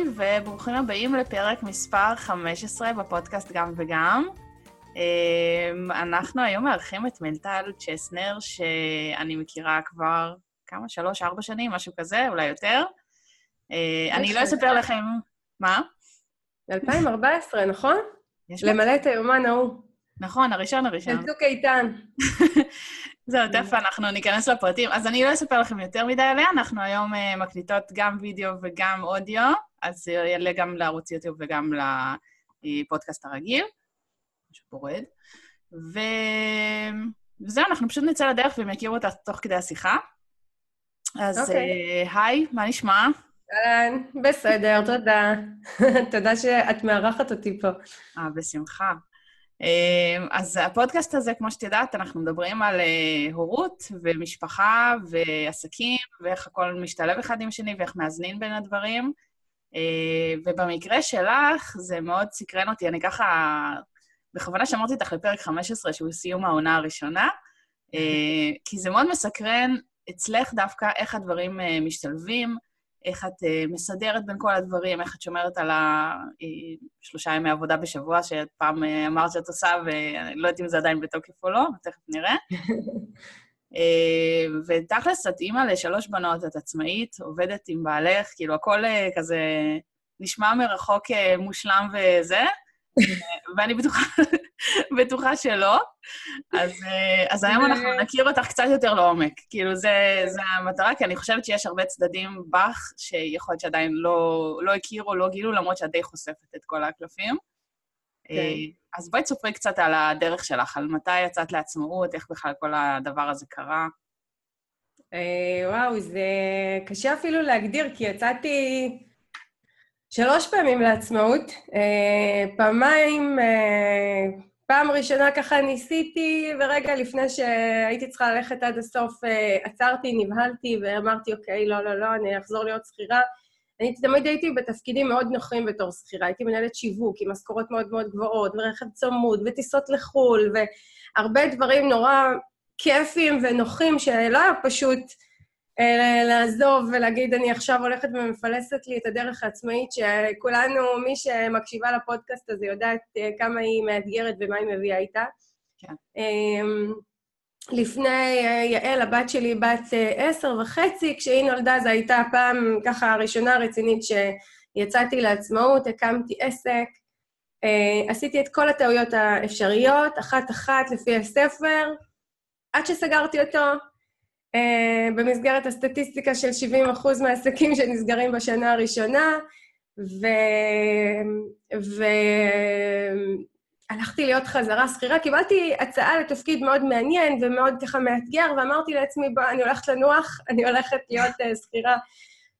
היי, וברוכים הבאים לפרק מספר 15 בפודקאסט גם וגם. אמ, אנחנו היום מארחים את מנטל צ'סנר, שאני מכירה כבר כמה? שלוש, ארבע שנים, משהו כזה, אולי יותר. אה, אני לא אספר לכם... מה? 2014, נכון? למלא את היומן ההוא. נכון, הראשון הראשון. של צוק איתן. זהו, תכף אנחנו ניכנס לפרטים. אז אני לא אספר לכם יותר מדי עליה, אנחנו היום uh, מקליטות גם וידאו וגם אודיו, אז זה יעלה גם לערוץ יוטיוב וגם לפודקאסט הרגיל, משהו פורד. ו... וזהו, אנחנו פשוט נצא לדרך והם יכירו אותה תוך כדי השיחה. אז okay. אוקיי. uh, היי, מה נשמע? אהלן, בסדר, תודה. תודה שאת מארחת אותי פה. אה, בשמחה. אמ, אז הפודקאסט הזה, כמו שאת יודעת, אנחנו מדברים על אה, הורות ומשפחה ועסקים, ואיך הכל משתלב אחד עם שני ואיך מאזנים בין הדברים. אה, ובמקרה שלך, זה מאוד סקרן אותי. אני ככה, בכוונה שמרתי אותך לפרק 15, שהוא סיום העונה הראשונה, אה, כי זה מאוד מסקרן אצלך דווקא איך הדברים משתלבים, איך את uh, מסדרת בין כל הדברים, איך את שומרת על השלושה ימי עבודה בשבוע שאת פעם uh, אמרת שאת עושה, ואני לא יודעת אם זה עדיין בתוקף או לא, תכף נראה. ותכלס, את אימא לשלוש בנות, את עצמאית, עובדת עם בעלך, כאילו, הכל כזה נשמע מרחוק מושלם וזה, ואני בטוחה, בטוחה שלא. אז, אה, אז היום אנחנו נכיר אותך קצת יותר לעומק. כאילו, זה, זה המטרה, כי אני חושבת שיש הרבה צדדים בך שיכול להיות שעדיין לא, לא הכירו, לא גילו, למרות שאת די חושפת את כל הקלפים. כן. אה, אז בואי תספרי קצת על הדרך שלך, על מתי יצאת לעצמאות, איך בכלל כל הדבר הזה קרה. אה, וואו, זה קשה אפילו להגדיר, כי יצאתי... שלוש פעמים לעצמאות, אה, פעמיים, אה, פעם ראשונה ככה ניסיתי, ורגע לפני שהייתי צריכה ללכת עד הסוף, אה, עצרתי, נבהלתי ואמרתי, אוקיי, לא, לא, לא, אני אחזור להיות שכירה. אני תמיד הייתי בתפקידים מאוד נוחים בתור שכירה, הייתי מנהלת שיווק עם משכורות מאוד מאוד גבוהות, ורכב צמוד, וטיסות לחו"ל, והרבה דברים נורא כיפים ונוחים שלא היה פשוט... אה, לעזוב ולהגיד, אני עכשיו הולכת ומפלסת לי את הדרך העצמאית, שכולנו, מי שמקשיבה לפודקאסט הזה יודעת אה, כמה היא מאתגרת ומה היא מביאה איתה. כן. אמ, לפני אה, יעל, הבת שלי בת עשר וחצי, כשהיא נולדה זו הייתה הפעם ככה הראשונה הרצינית שיצאתי לעצמאות, הקמתי עסק, עשיתי את כל הטעויות האפשריות, אחת-אחת לפי הספר, עד שסגרתי אותו, במסגרת הסטטיסטיקה של 70 אחוז מהעסקים שנסגרים בשנה הראשונה, ו... והלכתי להיות חזרה שכירה. קיבלתי הצעה לתפקיד מאוד מעניין ומאוד ככה מאתגר, ואמרתי לעצמי, בוא, אני הולכת לנוח, אני הולכת להיות uh, שכירה.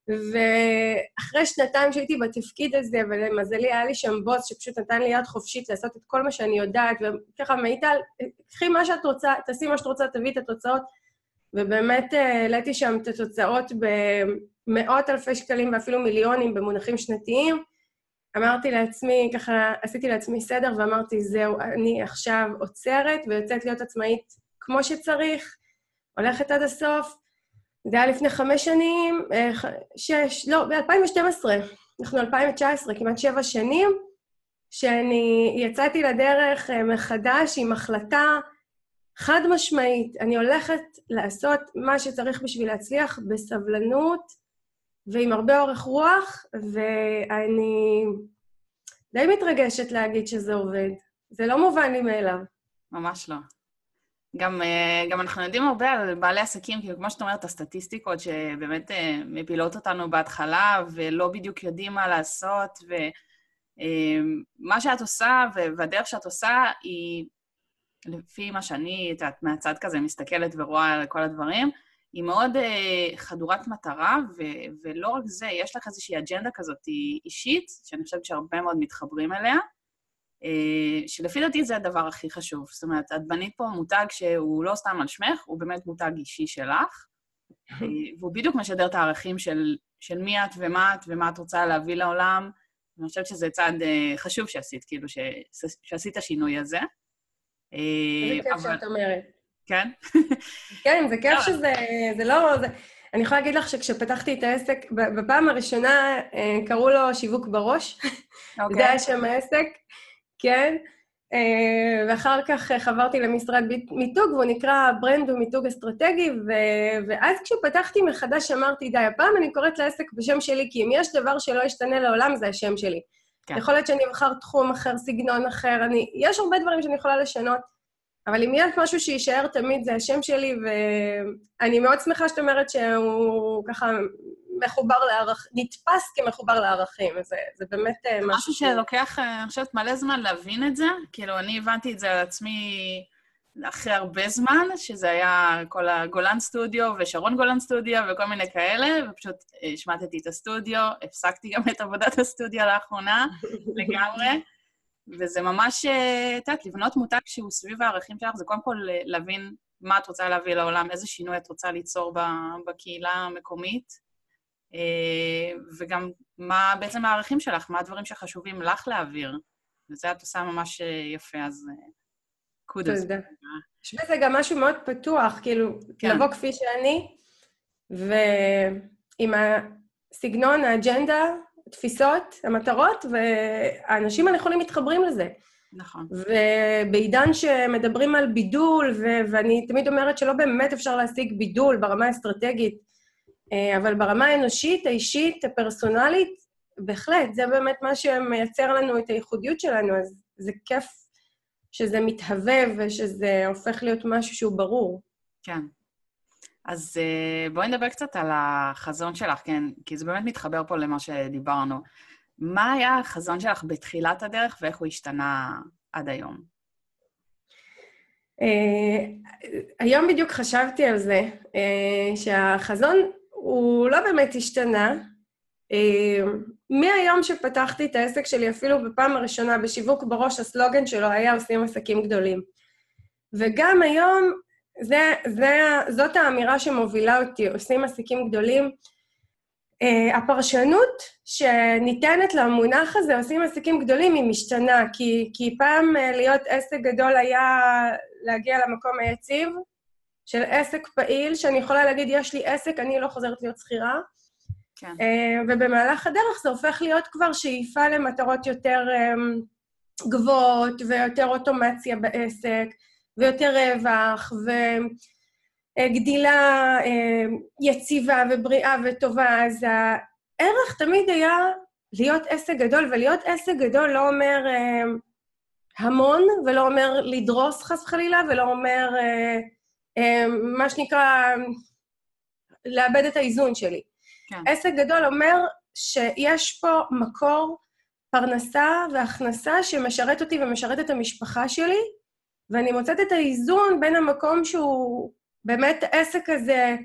ואחרי שנתיים שהייתי בתפקיד הזה, ולמזלי היה לי שם בוס שפשוט נתן לי יד חופשית לעשות את כל מה שאני יודעת, וככה, מיטל, קחי מה שאת רוצה, תעשי מה שאת רוצה, תביאי את התוצאות. ובאמת אה, העליתי שם את התוצאות במאות אלפי שקלים ואפילו מיליונים במונחים שנתיים. אמרתי לעצמי, ככה עשיתי לעצמי סדר ואמרתי, זהו, אני עכשיו עוצרת ויוצאת להיות עצמאית כמו שצריך, הולכת עד הסוף. זה היה לפני חמש שנים, אה, שש, לא, ב-2012, אנחנו 2019, כמעט שבע שנים, שאני יצאתי לדרך אה, מחדש עם החלטה חד משמעית, אני הולכת לעשות מה שצריך בשביל להצליח בסבלנות ועם הרבה אורך רוח, ואני די מתרגשת להגיד שזה עובד. זה לא מובן לי מאליו. ממש לא. גם, אה, גם אנחנו יודעים הרבה על בעלי עסקים, כאילו, כמו שאת אומרת, הסטטיסטיקות שבאמת אה, מפילות אותנו בהתחלה, ולא בדיוק יודעים מה לעשות, ומה אה, שאת עושה והדרך שאת עושה היא לפי מה שאני, את יודעת, מהצד כזה מסתכלת ורואה על כל הדברים, היא מאוד uh, חדורת מטרה, ו- ולא רק זה, יש לך איזושהי אג'נדה כזאת אישית, שאני חושבת שהרבה מאוד מתחברים אליה, uh, שלפי דעתי זה הדבר הכי חשוב. זאת אומרת, את בנית פה מותג שהוא לא סתם על שמך, הוא באמת מותג אישי שלך, uh, והוא בדיוק משדר את הערכים של, של מי את ומה את ומה את רוצה להביא לעולם. אני חושבת שזה צעד uh, חשוב שעשית, כאילו, ש- שעשית השינוי הזה. איזה כיף שאת אומרת. כן? כן, זה כיף שזה... זה לא... זה... אני יכולה להגיד לך שכשפתחתי את העסק, בפעם הראשונה אה, קראו לו שיווק בראש. Okay. אוקיי. זה היה שם העסק, כן. אה, ואחר כך חברתי למשרד מיתוג, והוא נקרא ברנד ומיתוג אסטרטגי, ו... ואז כשפתחתי מחדש אמרתי, די, הפעם אני קוראת לעסק בשם שלי, כי אם יש דבר שלא ישתנה לעולם, זה השם שלי. כן. יכול להיות שאני אבחר תחום אחר, סגנון אחר, אני... יש הרבה דברים שאני יכולה לשנות, אבל אם יש משהו שיישאר תמיד, זה השם שלי, ואני מאוד שמחה שאת אומרת שהוא ככה מחובר לערכים, נתפס כמחובר לערכים, זה, זה באמת אה, משהו... משהו שלוקח, אה, אני חושבת, מלא זמן להבין את זה. כאילו, אני הבנתי את זה על עצמי אחרי הרבה זמן, שזה היה כל הגולן סטודיו ושרון גולן סטודיו וכל מיני כאלה, ופשוט השמטתי את הסטודיו, הפסקתי גם את עבודת הסטודיו לאחרונה, לגמרי. וזה ממש, אה, את יודעת, לבנות מותג שהוא סביב הערכים שלך, זה קודם כל להבין מה את רוצה להביא לעולם, איזה שינוי את רוצה ליצור בקהילה המקומית, אה, וגם מה בעצם הערכים שלך, מה הדברים שחשובים לך להעביר. וזה את עושה ממש אה, יפה, אז קודוס. תודה. יש בזה גם משהו מאוד פתוח, כאילו, כן. לבוא כפי שאני, ועם הסגנון, האג'נדה, התפיסות, המטרות, והאנשים הנכונים מתחברים לזה. נכון. ובעידן שמדברים על בידול, ו- ואני תמיד אומרת שלא באמת אפשר להשיג בידול ברמה האסטרטגית, אה, אבל ברמה האנושית, האישית, הפרסונלית, בהחלט, זה באמת מה שמייצר לנו את הייחודיות שלנו, אז זה כיף שזה מתהווה ושזה הופך להיות משהו שהוא ברור. כן. אז uh, בואי נדבר קצת על החזון שלך, כן? כי זה באמת מתחבר פה למה שדיברנו. מה היה החזון שלך בתחילת הדרך ואיך הוא השתנה עד היום? Uh, היום בדיוק חשבתי על זה, uh, שהחזון הוא לא באמת השתנה. מהיום שפתחתי את העסק שלי, אפילו בפעם הראשונה בשיווק בראש, הסלוגן שלו היה עושים עסקים גדולים. וגם היום זה, זה, זאת האמירה שמובילה אותי, עושים עסקים גדולים. Uh, הפרשנות שניתנת למונח הזה, עושים עסקים גדולים, היא משתנה, כי, כי פעם uh, להיות עסק גדול היה להגיע למקום היציב של עסק פעיל, שאני יכולה להגיד, יש לי עסק, אני לא חוזרת להיות שכירה. כן. Uh, ובמהלך הדרך זה הופך להיות כבר שאיפה למטרות יותר um, גבוהות ויותר אוטומציה בעסק. ויותר רווח, וגדילה אה, יציבה ובריאה וטובה, אז הערך תמיד היה להיות עסק גדול, ולהיות עסק גדול לא אומר אה, המון, ולא אומר לדרוס חס וחלילה, ולא אומר אה, מה שנקרא לאבד את האיזון שלי. כן. עסק גדול אומר שיש פה מקור פרנסה והכנסה שמשרת אותי ומשרת את המשפחה שלי, ואני מוצאת את האיזון בין המקום שהוא באמת העסק הזה,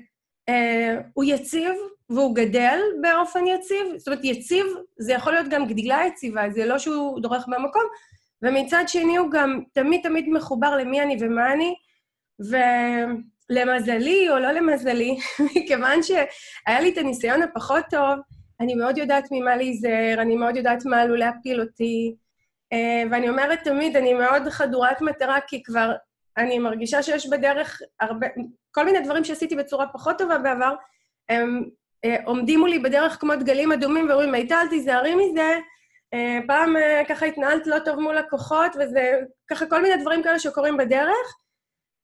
אה, הוא יציב והוא גדל באופן יציב, זאת אומרת, יציב זה יכול להיות גם גדילה יציבה, זה לא שהוא דורך במקום, ומצד שני הוא גם תמיד תמיד מחובר למי אני ומה אני, ולמזלי או לא למזלי, מכיוון שהיה לי את הניסיון הפחות טוב, אני מאוד יודעת ממה להיזהר, אני מאוד יודעת מה עלול להפיל אותי, אה, ואני אומרת תמיד, אני מאוד חדורת מטרה, כי כבר אני מרגישה שיש בדרך הרבה, כל מיני דברים שעשיתי בצורה פחות טובה בעבר, הם אה, עומדים מולי בדרך כמו דגלים אדומים ואומרים, מיטל, תיזהרי מזה, אה, פעם ככה התנהלת לא טוב מול לקוחות, וזה ככה כל מיני דברים כאלה שקורים בדרך,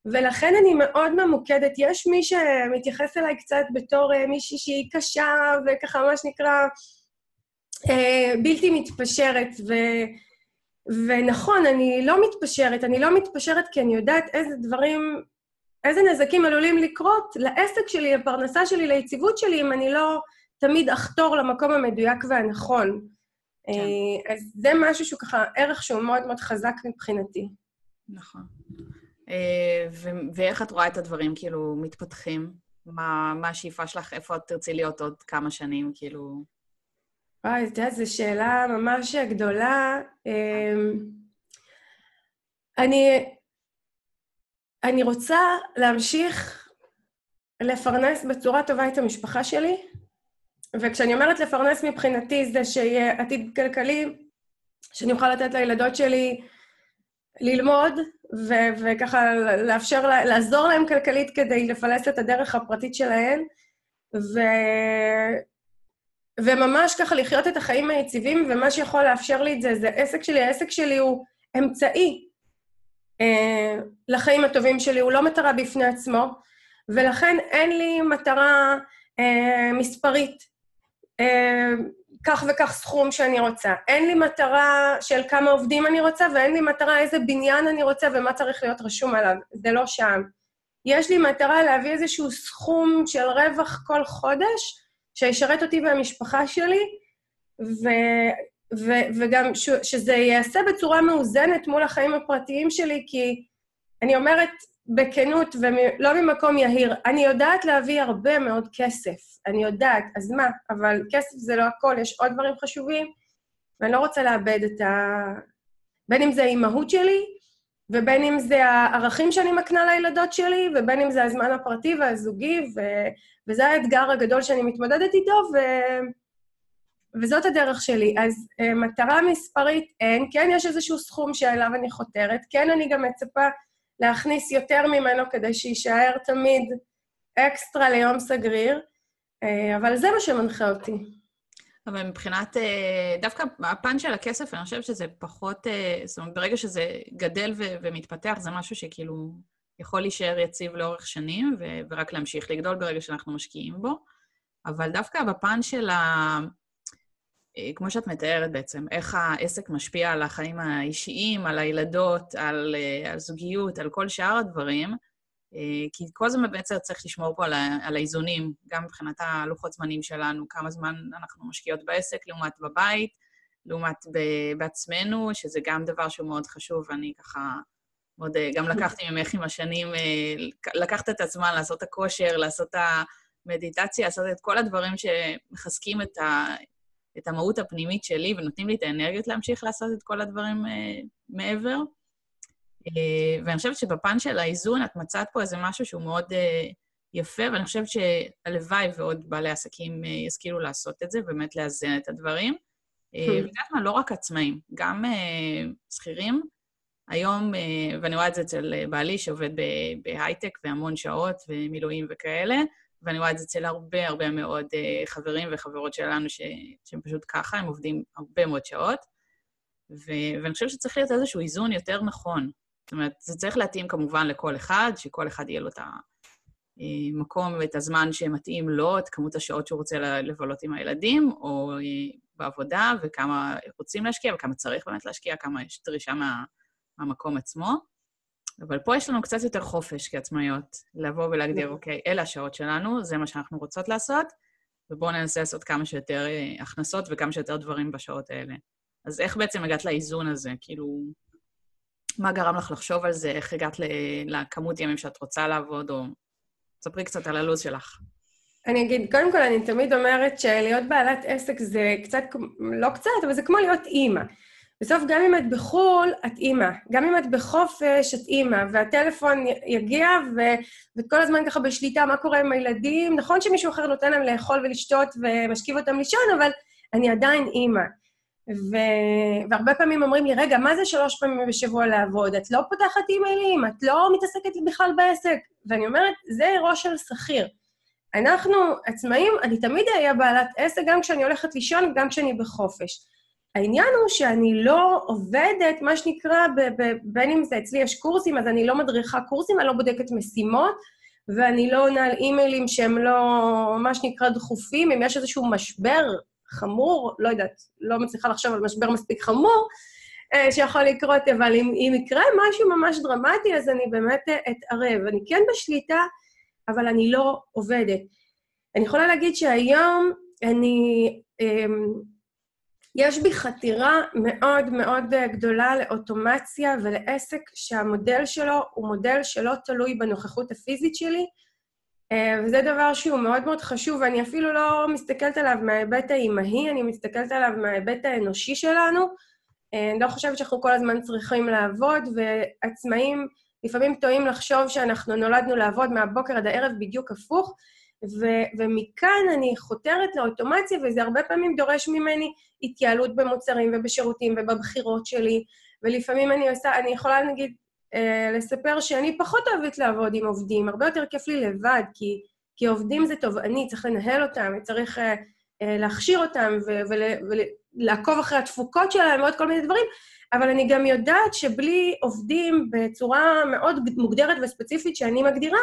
ולכן אני מאוד ממוקדת. יש מי שמתייחס אליי קצת בתור מישהי שהיא קשה, וככה, מה שנקרא, בלתי מתפשרת, ו... ונכון, אני לא מתפשרת, אני לא מתפשרת כי אני יודעת איזה דברים, איזה נזקים עלולים לקרות לעסק שלי, לפרנסה שלי, ליציבות שלי, אם אני לא תמיד אחתור למקום המדויק והנכון. כן. אה, אז זה משהו שהוא ככה, ערך שהוא מאוד מאוד חזק מבחינתי. נכון. אה, ואיך את רואה את הדברים, כאילו, מתפתחים? מה, מה השאיפה שלך? איפה את תרצי להיות עוד כמה שנים, כאילו... וואי, את יודעת, זו שאלה ממש גדולה. אמ, אני, אני רוצה להמשיך לפרנס בצורה טובה את המשפחה שלי, וכשאני אומרת לפרנס מבחינתי זה שיהיה עתיד כלכלי, שאני אוכל לתת לילדות שלי ללמוד, ו- וככה לאפשר, לעזור להם כלכלית כדי לפלס את הדרך הפרטית שלהן. ו... וממש ככה לחיות את החיים היציבים, ומה שיכול לאפשר לי את זה, זה עסק שלי. העסק שלי הוא אמצעי אה, לחיים הטובים שלי, הוא לא מטרה בפני עצמו, ולכן אין לי מטרה אה, מספרית, אה, כך וכך סכום שאני רוצה. אין לי מטרה של כמה עובדים אני רוצה, ואין לי מטרה איזה בניין אני רוצה ומה צריך להיות רשום עליו. זה לא שם. יש לי מטרה להביא איזשהו סכום של רווח כל חודש, שישרת אותי והמשפחה שלי, ו, ו, וגם ש, שזה ייעשה בצורה מאוזנת מול החיים הפרטיים שלי, כי אני אומרת בכנות ולא ממקום יהיר, אני יודעת להביא הרבה מאוד כסף, אני יודעת, אז מה? אבל כסף זה לא הכל, יש עוד דברים חשובים, ואני לא רוצה לאבד את ה... בין אם זה האימהות שלי, ובין אם זה הערכים שאני מקנה לילדות שלי, ובין אם זה הזמן הפרטי והזוגי, ו... וזה האתגר הגדול שאני מתמודדת איתו, ו... וזאת הדרך שלי. אז uh, מטרה מספרית אין, כן יש איזשהו סכום שאליו אני חותרת, כן אני גם מצפה להכניס יותר ממנו כדי שיישאר תמיד אקסטרה ליום סגריר, uh, אבל זה מה שמנחה אותי. אבל מבחינת, אה, דווקא הפן של הכסף, אני חושבת שזה פחות, אה, זאת אומרת, ברגע שזה גדל ו- ומתפתח, זה משהו שכאילו יכול להישאר יציב לאורך שנים, ו- ורק להמשיך לגדול ברגע שאנחנו משקיעים בו. אבל דווקא בפן של ה... אה, כמו שאת מתארת בעצם, איך העסק משפיע על החיים האישיים, על הילדות, על, על זוגיות, על כל שאר הדברים, אה, כי כל הזמן בעצם צריך לשמור פה על, על האיזונים, גם מבחינת הלוחות זמנים שלנו, כמה זמן אנחנו משקיעות בעסק לעומת בבית, לעומת בעצמנו, שזה גם דבר שהוא מאוד חשוב, ואני ככה מאוד, אה, גם לקחתי ממך עם השנים, אה, לקחת את הזמן לעשות את הכושר, לעשות את המדיטציה, לעשות את כל הדברים שמחזקים את, ה, את המהות הפנימית שלי ונותנים לי את האנרגיות להמשיך לעשות את כל הדברים מעבר. אה, ואני חושבת שבפן של האיזון את מצאת פה איזה משהו שהוא מאוד אה, יפה, ואני חושבת שהלוואי ועוד בעלי עסקים אה, ישכילו לעשות את זה, באמת לאזן את הדברים. Hmm. ואת יודעת מה, לא רק עצמאים, גם שכירים. היום, ואני רואה את זה אצל בעלי שעובד בהייטק והמון שעות ומילואים וכאלה, ואני רואה את זה אצל הרבה הרבה מאוד חברים וחברות שלנו ש... שהם פשוט ככה, הם עובדים הרבה מאוד שעות. ו... ואני חושבת שצריך להיות איזשהו איזון יותר נכון. זאת אומרת, זה צריך להתאים כמובן לכל אחד, שכל אחד יהיה לו את המקום ואת הזמן שמתאים לו, את כמות השעות שהוא רוצה לבלות עם הילדים, או אה, בעבודה, וכמה רוצים להשקיע, וכמה צריך באמת להשקיע, כמה יש דרישה מה, מהמקום עצמו. אבל פה יש לנו קצת יותר חופש כעצמאיות, לבוא ולהגדיר, נכון. אוקיי, אלה השעות שלנו, זה מה שאנחנו רוצות לעשות, ובואו ננסה לעשות כמה שיותר אה, הכנסות וכמה שיותר דברים בשעות האלה. אז איך בעצם הגעת לאיזון הזה? כאילו, מה גרם לך לחשוב על זה? איך הגעת לכמות ימים שאת רוצה לעבוד, או... ספרי קצת על הלו"ז שלך. אני אגיד, קודם כל, אני תמיד אומרת שלהיות בעלת עסק זה קצת, לא קצת, אבל זה כמו להיות אימא. בסוף, גם אם את בחו"ל, את אימא. גם אם את בחופש, את אימא. והטלפון יגיע, ו... וכל הזמן ככה בשליטה, מה קורה עם הילדים. נכון שמישהו אחר נותן להם לאכול ולשתות ומשכיב אותם לישון, אבל אני עדיין אימא. ו... והרבה פעמים אומרים לי, רגע, מה זה שלוש פעמים בשבוע לעבוד? את לא פותחת אימיילים, את לא מתעסקת בכלל בעסק. ואני אומרת, זה ראש של שכיר. אנחנו עצמאים, אני תמיד אהיה בעלת עסק, גם כשאני הולכת לישון וגם כשאני בחופש. העניין הוא שאני לא עובדת, מה שנקרא, בין אם זה אצלי יש קורסים, אז אני לא מדריכה קורסים, אני לא בודקת משימות, ואני לא עונה על אימיילים שהם לא, מה שנקרא, דחופים. אם יש איזשהו משבר חמור, לא יודעת, לא מצליחה לחשוב על משבר מספיק חמור אה, שיכול לקרות, אבל אם, אם יקרה משהו ממש דרמטי, אז אני באמת אה, אתערב. אני כן בשליטה, אבל אני לא עובדת. אני יכולה להגיד שהיום אני... אמ, יש בי חתירה מאוד מאוד גדולה לאוטומציה ולעסק שהמודל שלו הוא מודל שלא תלוי בנוכחות הפיזית שלי, אה, וזה דבר שהוא מאוד מאוד חשוב, ואני אפילו לא מסתכלת עליו מההיבט האימהי, אני מסתכלת עליו מההיבט האנושי שלנו. אה, אני לא חושבת שאנחנו כל הזמן צריכים לעבוד, ועצמאים לפעמים טועים לחשוב שאנחנו נולדנו לעבוד מהבוקר עד הערב בדיוק הפוך, ו- ומכאן אני חותרת לאוטומציה, וזה הרבה פעמים דורש ממני התייעלות במוצרים ובשירותים ובבחירות שלי, ולפעמים אני עושה, אני יכולה נגיד אה, לספר שאני פחות אוהבת לעבוד עם עובדים, הרבה יותר כיף לי לבד, כי כי עובדים זה תובעני, צריך לנהל אותם, צריך uh, uh, להכשיר אותם ולעקוב אחרי התפוקות שלהם ועוד כל מיני דברים, אבל אני גם יודעת שבלי עובדים בצורה מאוד מוגדרת וספציפית שאני מגדירה,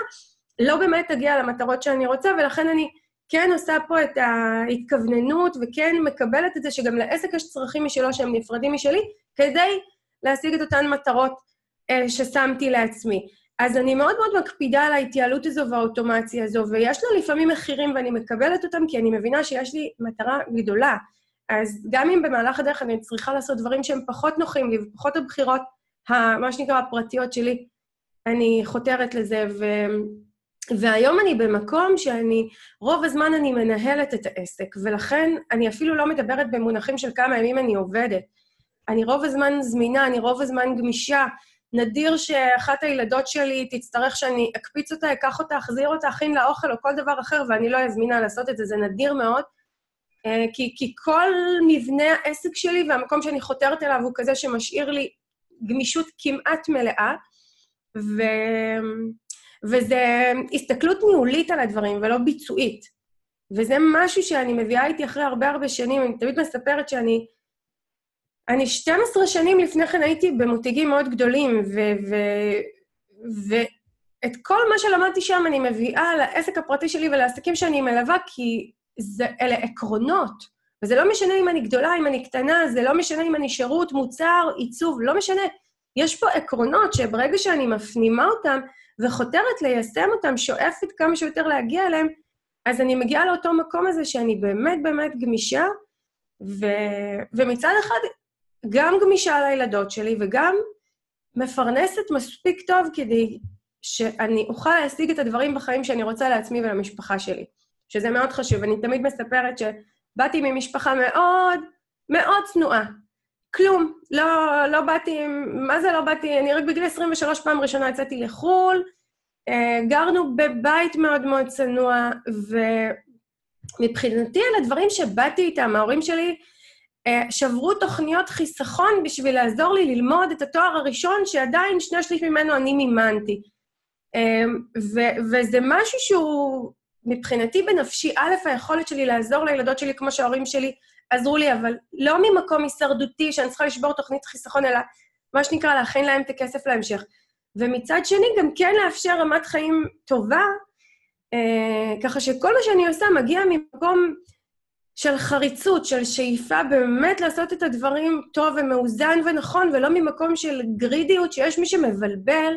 לא באמת תגיע למטרות שאני רוצה, ולכן אני כן עושה פה את ההתכווננות וכן מקבלת את זה שגם לעסק יש צרכים משלו שהם נפרדים משלי, כדי להשיג את אותן מטרות אה, ששמתי לעצמי. אז אני מאוד מאוד מקפידה על ההתייעלות הזו והאוטומציה הזו, ויש לה לפעמים מחירים ואני מקבלת אותם כי אני מבינה שיש לי מטרה גדולה. אז גם אם במהלך הדרך אני צריכה לעשות דברים שהם פחות נוחים לי ופחות הבחירות, מה שנקרא הפרטיות שלי, אני חותרת לזה, ו... והיום אני במקום שאני, רוב הזמן אני מנהלת את העסק, ולכן אני אפילו לא מדברת במונחים של כמה ימים אני עובדת. אני רוב הזמן זמינה, אני רוב הזמן גמישה. נדיר שאחת הילדות שלי תצטרך שאני אקפיץ אותה, אקח אותה, אחזיר אותה, אכין לה אוכל או כל דבר אחר, ואני לא אזמינה לעשות את זה, זה נדיר מאוד. אה, כי, כי כל מבנה העסק שלי והמקום שאני חותרת אליו הוא כזה שמשאיר לי גמישות כמעט מלאה, ו... וזה הסתכלות ניהולית על הדברים ולא ביצועית. וזה משהו שאני מביאה איתי אחרי הרבה הרבה שנים, אני תמיד מספרת שאני... אני 12 שנים לפני כן הייתי במותגים מאוד גדולים, ו... ו... ואת כל מה שלמדתי שם אני מביאה לעסק הפרטי שלי ולעסקים שאני מלווה, כי זה, אלה עקרונות. וזה לא משנה אם אני גדולה, אם אני קטנה, זה לא משנה אם אני שירות, מוצר, עיצוב, לא משנה. יש פה עקרונות שברגע שאני מפנימה אותם, וחותרת ליישם אותם, שואפת כמה שיותר להגיע אליהם, אז אני מגיעה לאותו מקום הזה שאני באמת באמת גמישה, ו... ומצד אחד גם גמישה לילדות שלי וגם מפרנסת מספיק טוב כדי שאני אוכל להשיג את הדברים בחיים שאני רוצה לעצמי ולמשפחה שלי, שזה מאוד חשוב. אני תמיד מספרת שבאתי ממשפחה מאוד מאוד צנועה. כלום. לא, לא באתי, מה זה לא באתי? אני רק בגיל 23 פעם ראשונה יצאתי לחו"ל, גרנו בבית מאוד מאוד צנוע, ומבחינתי אלה דברים שבאתי איתם, ההורים שלי אה, שברו תוכניות חיסכון בשביל לעזור לי ללמוד את התואר הראשון, שעדיין שני שליש ממנו אני מימנתי. אה, ו- וזה משהו שהוא מבחינתי בנפשי, א', היכולת שלי לעזור לילדות שלי כמו שההורים שלי עזרו לי, אבל לא ממקום הישרדותי שאני צריכה לשבור תוכנית חיסכון, אלא מה שנקרא להכין להם את הכסף להמשך. ומצד שני גם כן לאפשר רמת חיים טובה, אה, ככה שכל מה שאני עושה מגיע ממקום של חריצות, של שאיפה באמת לעשות את הדברים טוב ומאוזן ונכון, ולא ממקום של גרידיות שיש מי שמבלבל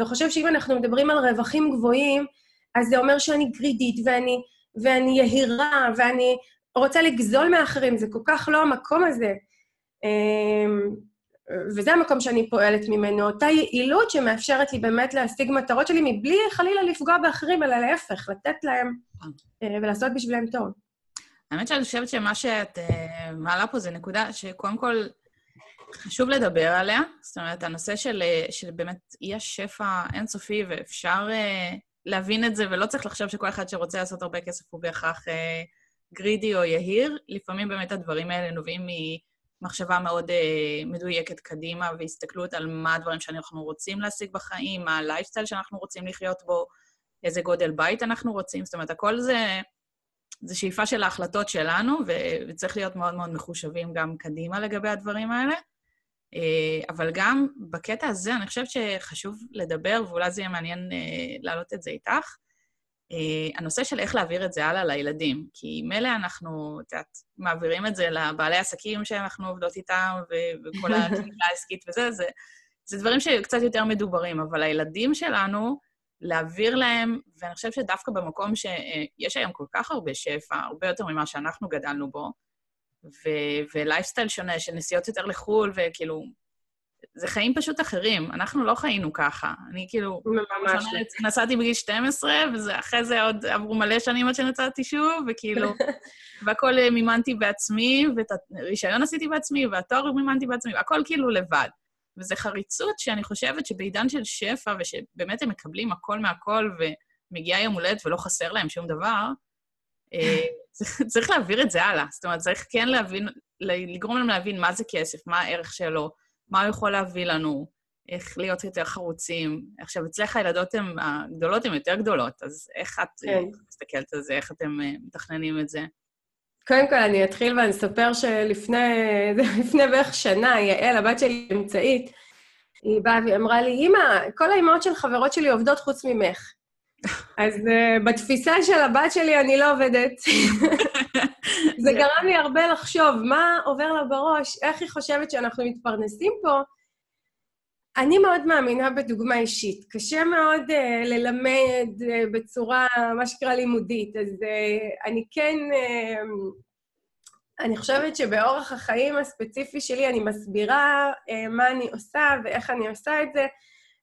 וחושב שאם אנחנו מדברים על רווחים גבוהים, אז זה אומר שאני גרידית ואני, ואני יהירה ואני רוצה לגזול מאחרים, זה כל כך לא המקום הזה. אמ, וזה המקום שאני פועלת ממנו, אותה יעילות שמאפשרת לי באמת להשיג מטרות שלי מבלי חלילה לפגוע באחרים, אלא להפך, לתת להם אה, ולעשות בשבילם טוב. האמת שאני חושבת שמה שאת uh, מעלה פה זה נקודה שקודם כל חשוב לדבר עליה. זאת אומרת, הנושא של, אה, של באמת אי השפע אינסופי, ואפשר להבין את זה, ולא צריך לחשוב שכל אחד שרוצה לעשות הרבה כסף הוא בהכרח גרידי או יהיר. לפעמים באמת הדברים האלה נובעים ממחשבה מאוד uh, מדויקת קדימה, והסתכלות על מה הדברים שאנחנו רוצים להשיג בחיים, מה הלייפסטייל שאנחנו רוצים לחיות בו, איזה גודל בית אנחנו רוצים. זאת אומרת, הכל זה... זה שאיפה של ההחלטות שלנו, וצריך להיות מאוד מאוד מחושבים גם קדימה לגבי הדברים האלה. אה, אבל גם בקטע הזה, אני חושבת שחשוב לדבר, ואולי זה יהיה מעניין אה, להעלות את זה איתך, הנושא של איך להעביר את זה הלאה לילדים. כי מילא אנחנו, את יודעת, מעבירים את זה לבעלי עסקים שאנחנו עובדות איתם, וכל הקהילה העסקית וזה, זה, זה דברים שקצת יותר מדוברים, אבל הילדים שלנו, להעביר להם, ואני חושבת שדווקא במקום שיש היום כל כך הרבה שפע, הרבה יותר ממה שאנחנו גדלנו בו, ו- ולייפסטייל שונה של נסיעות יותר לחו"ל, וכאילו, זה חיים פשוט אחרים. אנחנו לא חיינו ככה. אני כאילו... ממש לא. נסעתי בגיל 12, ואחרי זה עוד עברו מלא שנים עד שנסעתי שוב, וכאילו... והכול מימנתי בעצמי, ואת הרישיון עשיתי בעצמי, והתואר מימנתי בעצמי, והכל כאילו לבד. וזו חריצות שאני חושבת שבעידן של שפע, ושבאמת הם מקבלים הכל מהכל, ומגיע יום הולדת ולא חסר להם שום דבר, אה, צריך להעביר את זה הלאה. זאת אומרת, צריך כן להבין, לגרום להם להבין מה זה כסף, מה הערך שלו, מה הוא יכול להביא לנו, איך להיות יותר חרוצים. עכשיו, אצלך הילדות הן, הגדולות הן יותר גדולות, אז איך את כן. מסתכלת על זה? איך אתם מתכננים את זה? קודם כל, אני אתחיל ואני אספר שלפני בערך שנה, יעל, הבת שלי אמצעית, היא באה והיא אמרה לי, אמא, כל האימהות של חברות שלי עובדות חוץ ממך. אז uh, בתפיסה של הבת שלי אני לא עובדת. זה גרם לי הרבה לחשוב, מה עובר לה בראש, איך היא חושבת שאנחנו מתפרנסים פה. אני מאוד מאמינה בדוגמה אישית. קשה מאוד uh, ללמד uh, בצורה, מה שנקרא, לימודית. אז uh, אני כן... Uh, אני חושבת שבאורח החיים הספציפי שלי אני מסבירה uh, מה אני עושה ואיך אני עושה את זה,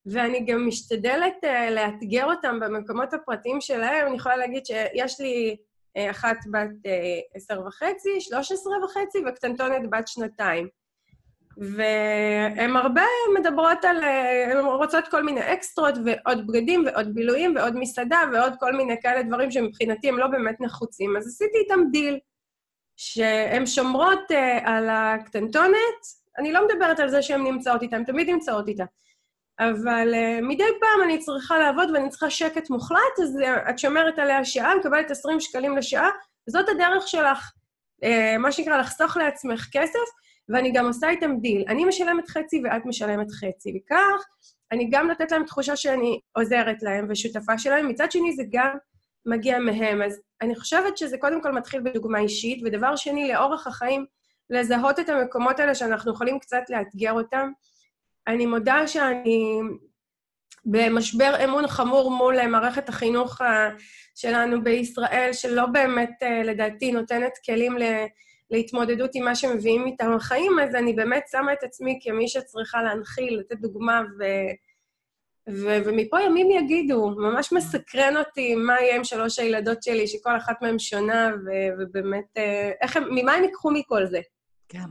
ואני גם משתדלת uh, לאתגר אותם במקומות הפרטיים שלהם. אני יכולה להגיד שיש לי uh, אחת בת עשר uh, וחצי, שלוש עשרה וחצי, וקטנטונת בת שנתיים. והן הרבה מדברות על... הן רוצות כל מיני אקסטרות ועוד בגדים ועוד בילויים ועוד מסעדה ועוד כל מיני כאלה דברים שמבחינתי הם לא באמת נחוצים. אז עשיתי איתם דיל. שהן שומרות uh, על הקטנטונת, אני לא מדברת על זה שהן נמצאות איתה, הן תמיד נמצאות איתה. אבל uh, מדי פעם אני צריכה לעבוד ואני צריכה שקט מוחלט, אז uh, את שומרת עליה שעה, מקבלת 20 שקלים לשעה, וזאת הדרך שלך, uh, מה שנקרא, לחסוך לעצמך כסף, ואני גם עושה איתם דיל. אני משלמת חצי ואת משלמת חצי, וכך אני גם נותנת להם תחושה שאני עוזרת להם ושותפה שלהם, מצד שני זה גם מגיע מהם. אז אני חושבת שזה קודם כל מתחיל בדוגמה אישית, ודבר שני, לאורך החיים, לזהות את המקומות האלה שאנחנו יכולים קצת לאתגר אותם. אני מודה שאני במשבר אמון חמור מול מערכת החינוך שלנו בישראל, שלא באמת, לדעתי, נותנת כלים להתמודדות עם מה שמביאים איתם החיים, אז אני באמת שמה את עצמי כמי שצריכה להנחיל, לתת דוגמה ו... ו- ומפה ימים יגידו, ממש מסקרן אותי מה יהיה עם שלוש הילדות שלי, שכל אחת מהן שונה, ו- ובאמת, אה, איך הם, ממה הם ייקחו מכל זה? כן.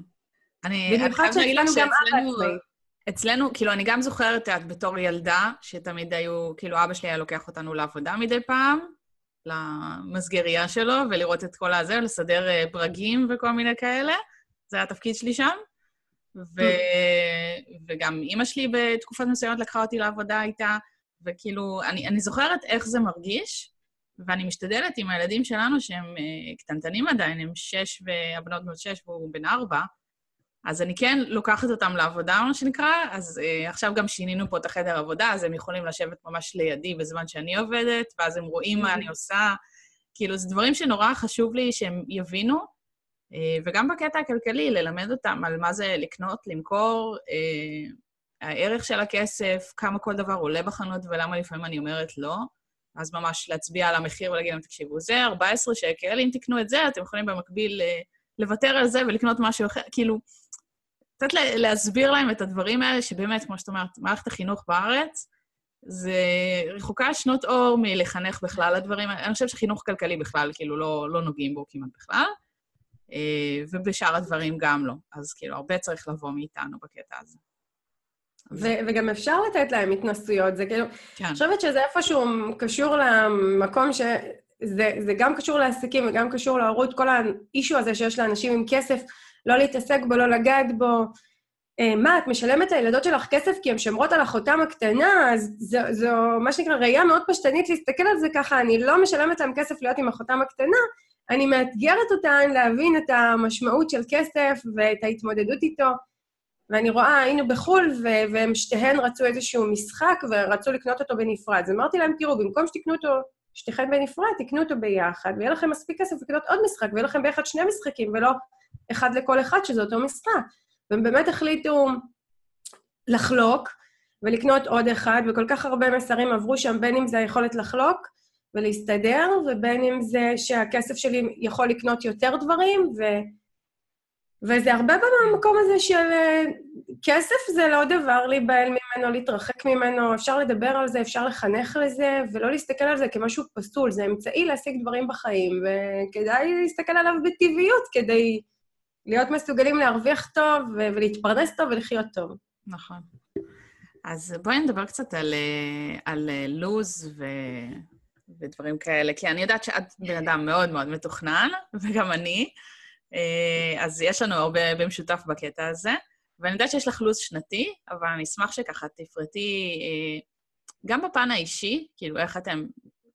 אני, במיוחד שאצלנו גם אבא אצלנו, כאילו, אני גם זוכרת, את בתור ילדה, שתמיד היו, כאילו, אבא שלי היה לוקח אותנו לעבודה מדי פעם, למסגרייה שלו, ולראות את כל הזה, לסדר אה, ברגים וכל מיני כאלה. זה היה התפקיד שלי שם. ו... וגם אימא שלי בתקופות מסוימות לקחה אותי לעבודה איתה, וכאילו, אני, אני זוכרת איך זה מרגיש, ואני משתדלת עם הילדים שלנו, שהם uh, קטנטנים עדיין, הם שש, והבנות בנות שש והוא בן ארבע, אז אני כן לוקחת אותם לעבודה, מה שנקרא, אז uh, עכשיו גם שינינו פה את החדר עבודה, אז הם יכולים לשבת ממש לידי בזמן שאני עובדת, ואז הם רואים מה אני עושה. כאילו, זה דברים שנורא חשוב לי שהם יבינו, אה, וגם בקטע הכלכלי, ללמד אותם על מה זה לקנות, למכור, אה, הערך של הכסף, כמה כל דבר עולה בחנות ולמה לפעמים אני אומרת לא. אז ממש להצביע על המחיר ולהגיד להם, תקשיבו, זה 14 שקל, אם תקנו את זה, אתם יכולים במקביל אה, לוותר על זה ולקנות משהו אחר. כאילו, קצת להסביר להם את הדברים האלה, שבאמת, כמו שאת אומרת, מערכת החינוך בארץ, זה רחוקה שנות אור מלחנך בכלל הדברים האלה. אני חושבת שחינוך כלכלי בכלל, כאילו, לא, לא נוגעים בו כמעט בכלל. אה, ובשאר הדברים גם לא. אז כאילו, הרבה צריך לבוא מאיתנו בקטע הזה. ו- וגם אפשר לתת להם התנסויות, זה כאילו... כן. אני חושבת שזה איפשהו קשור למקום ש... זה, זה גם קשור לעסקים וגם קשור להורות, כל האישו הזה שיש לאנשים עם כסף, לא להתעסק בו, לא לגעת בו. אה, מה, את משלמת לילדות שלך כסף כי הן שומרות על אחותם הקטנה? אז זו, זו מה שנקרא ראייה מאוד פשטנית להסתכל על זה ככה, אני לא משלמת להם כסף להיות עם אחותם הקטנה, אני מאתגרת אותן להבין את המשמעות של כסף ואת ההתמודדות איתו. ואני רואה, היינו בחו"ל, והם שתיהן רצו איזשהו משחק ורצו לקנות אותו בנפרד. אז אמרתי להם, תראו, במקום שתקנו אותו, שתיכן בנפרד, תקנו אותו ביחד, ויהיה לכם מספיק כסף לקנות עוד משחק, ויהיה לכם ביחד שני משחקים, ולא אחד לכל אחד, שזה אותו משחק. והם באמת החליטו לחלוק ולקנות עוד אחד, וכל כך הרבה מסרים עברו שם, בין אם זה היכולת לחלוק, ולהסתדר, ובין אם זה שהכסף שלי יכול לקנות יותר דברים, ו... וזה הרבה במקום הזה של כסף זה לא דבר להיבהל ממנו, להתרחק ממנו, אפשר לדבר על זה, אפשר לחנך לזה, ולא להסתכל על זה כמשהו פסול, זה אמצעי להשיג דברים בחיים, וכדאי להסתכל עליו בטבעיות כדי להיות מסוגלים להרוויח טוב ולהתפרנס טוב ולחיות טוב. נכון. אז בואי נדבר קצת על, אה, על אה, לוז ו... ודברים כאלה, כי אני יודעת שאת בן אדם מאוד מאוד מתוכנן, וגם אני, אה, אז יש לנו הרבה במשותף בקטע הזה. ואני יודעת שיש לך לו"ז שנתי, אבל אני אשמח שככה תפרטי גם בפן האישי, כאילו איך אתם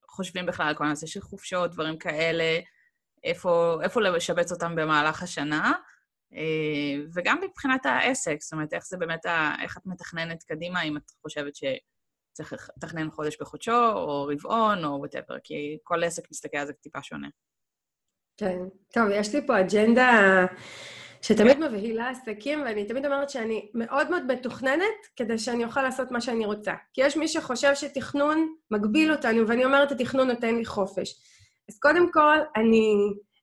חושבים בכלל על כל הנושא של חופשות, דברים כאלה, איפה, איפה לשבץ אותם במהלך השנה, אה, וגם מבחינת העסק, זאת אומרת, איך זה באמת, ה, איך את מתכננת קדימה, אם את חושבת שצריך לתכנן חודש בחודשו, או רבעון, או whatever, כי כל עסק מסתכל על זה טיפה שונה. כן. טוב, יש לי פה אג'נדה שתמיד מבהילה עסקים, ואני תמיד אומרת שאני מאוד מאוד מתוכננת כדי שאני אוכל לעשות מה שאני רוצה. כי יש מי שחושב שתכנון מגביל אותנו, ואני אומרת, התכנון נותן לי חופש. אז קודם כל, אני,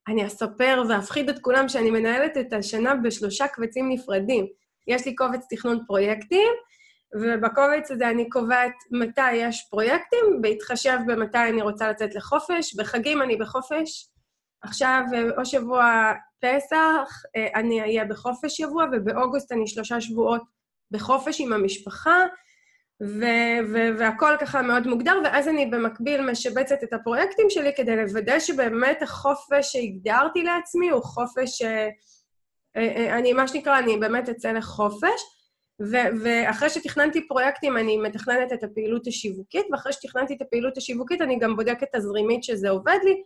אני אספר ואפחיד את כולם שאני מנהלת את השנה בשלושה קבצים נפרדים. יש לי קובץ תכנון פרויקטים, ובקובץ הזה אני קובעת מתי יש פרויקטים, בהתחשב במתי אני רוצה לצאת לחופש. בחגים אני בחופש. עכשיו, או שבוע פסח, אני אהיה בחופש שבוע, ובאוגוסט אני שלושה שבועות בחופש עם המשפחה. ו- ו- והכל ככה מאוד מוגדר, ואז אני במקביל משבצת את הפרויקטים שלי כדי לוודא שבאמת החופש שהגדרתי לעצמי הוא חופש... אה, אה, אני, מה שנקרא, אני באמת אצא לחופש, ו- ואחרי שתכננתי פרויקטים, אני מתכננת את הפעילות השיווקית, ואחרי שתכננתי את הפעילות השיווקית, אני גם בודקת תזרימית שזה עובד לי,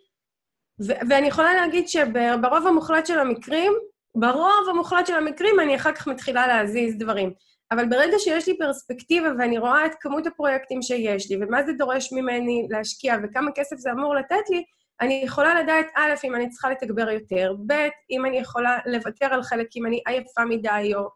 ו- ואני יכולה להגיד שברוב המוחלט של המקרים, ברוב המוחלט של המקרים אני אחר כך מתחילה להזיז דברים. אבל ברגע שיש לי פרספקטיבה ואני רואה את כמות הפרויקטים שיש לי, ומה זה דורש ממני להשקיע וכמה כסף זה אמור לתת לי, אני יכולה לדעת, א', אם אני צריכה לתגבר יותר, ב', אם אני יכולה לוותר על חלק אם אני עייפה מדי, או,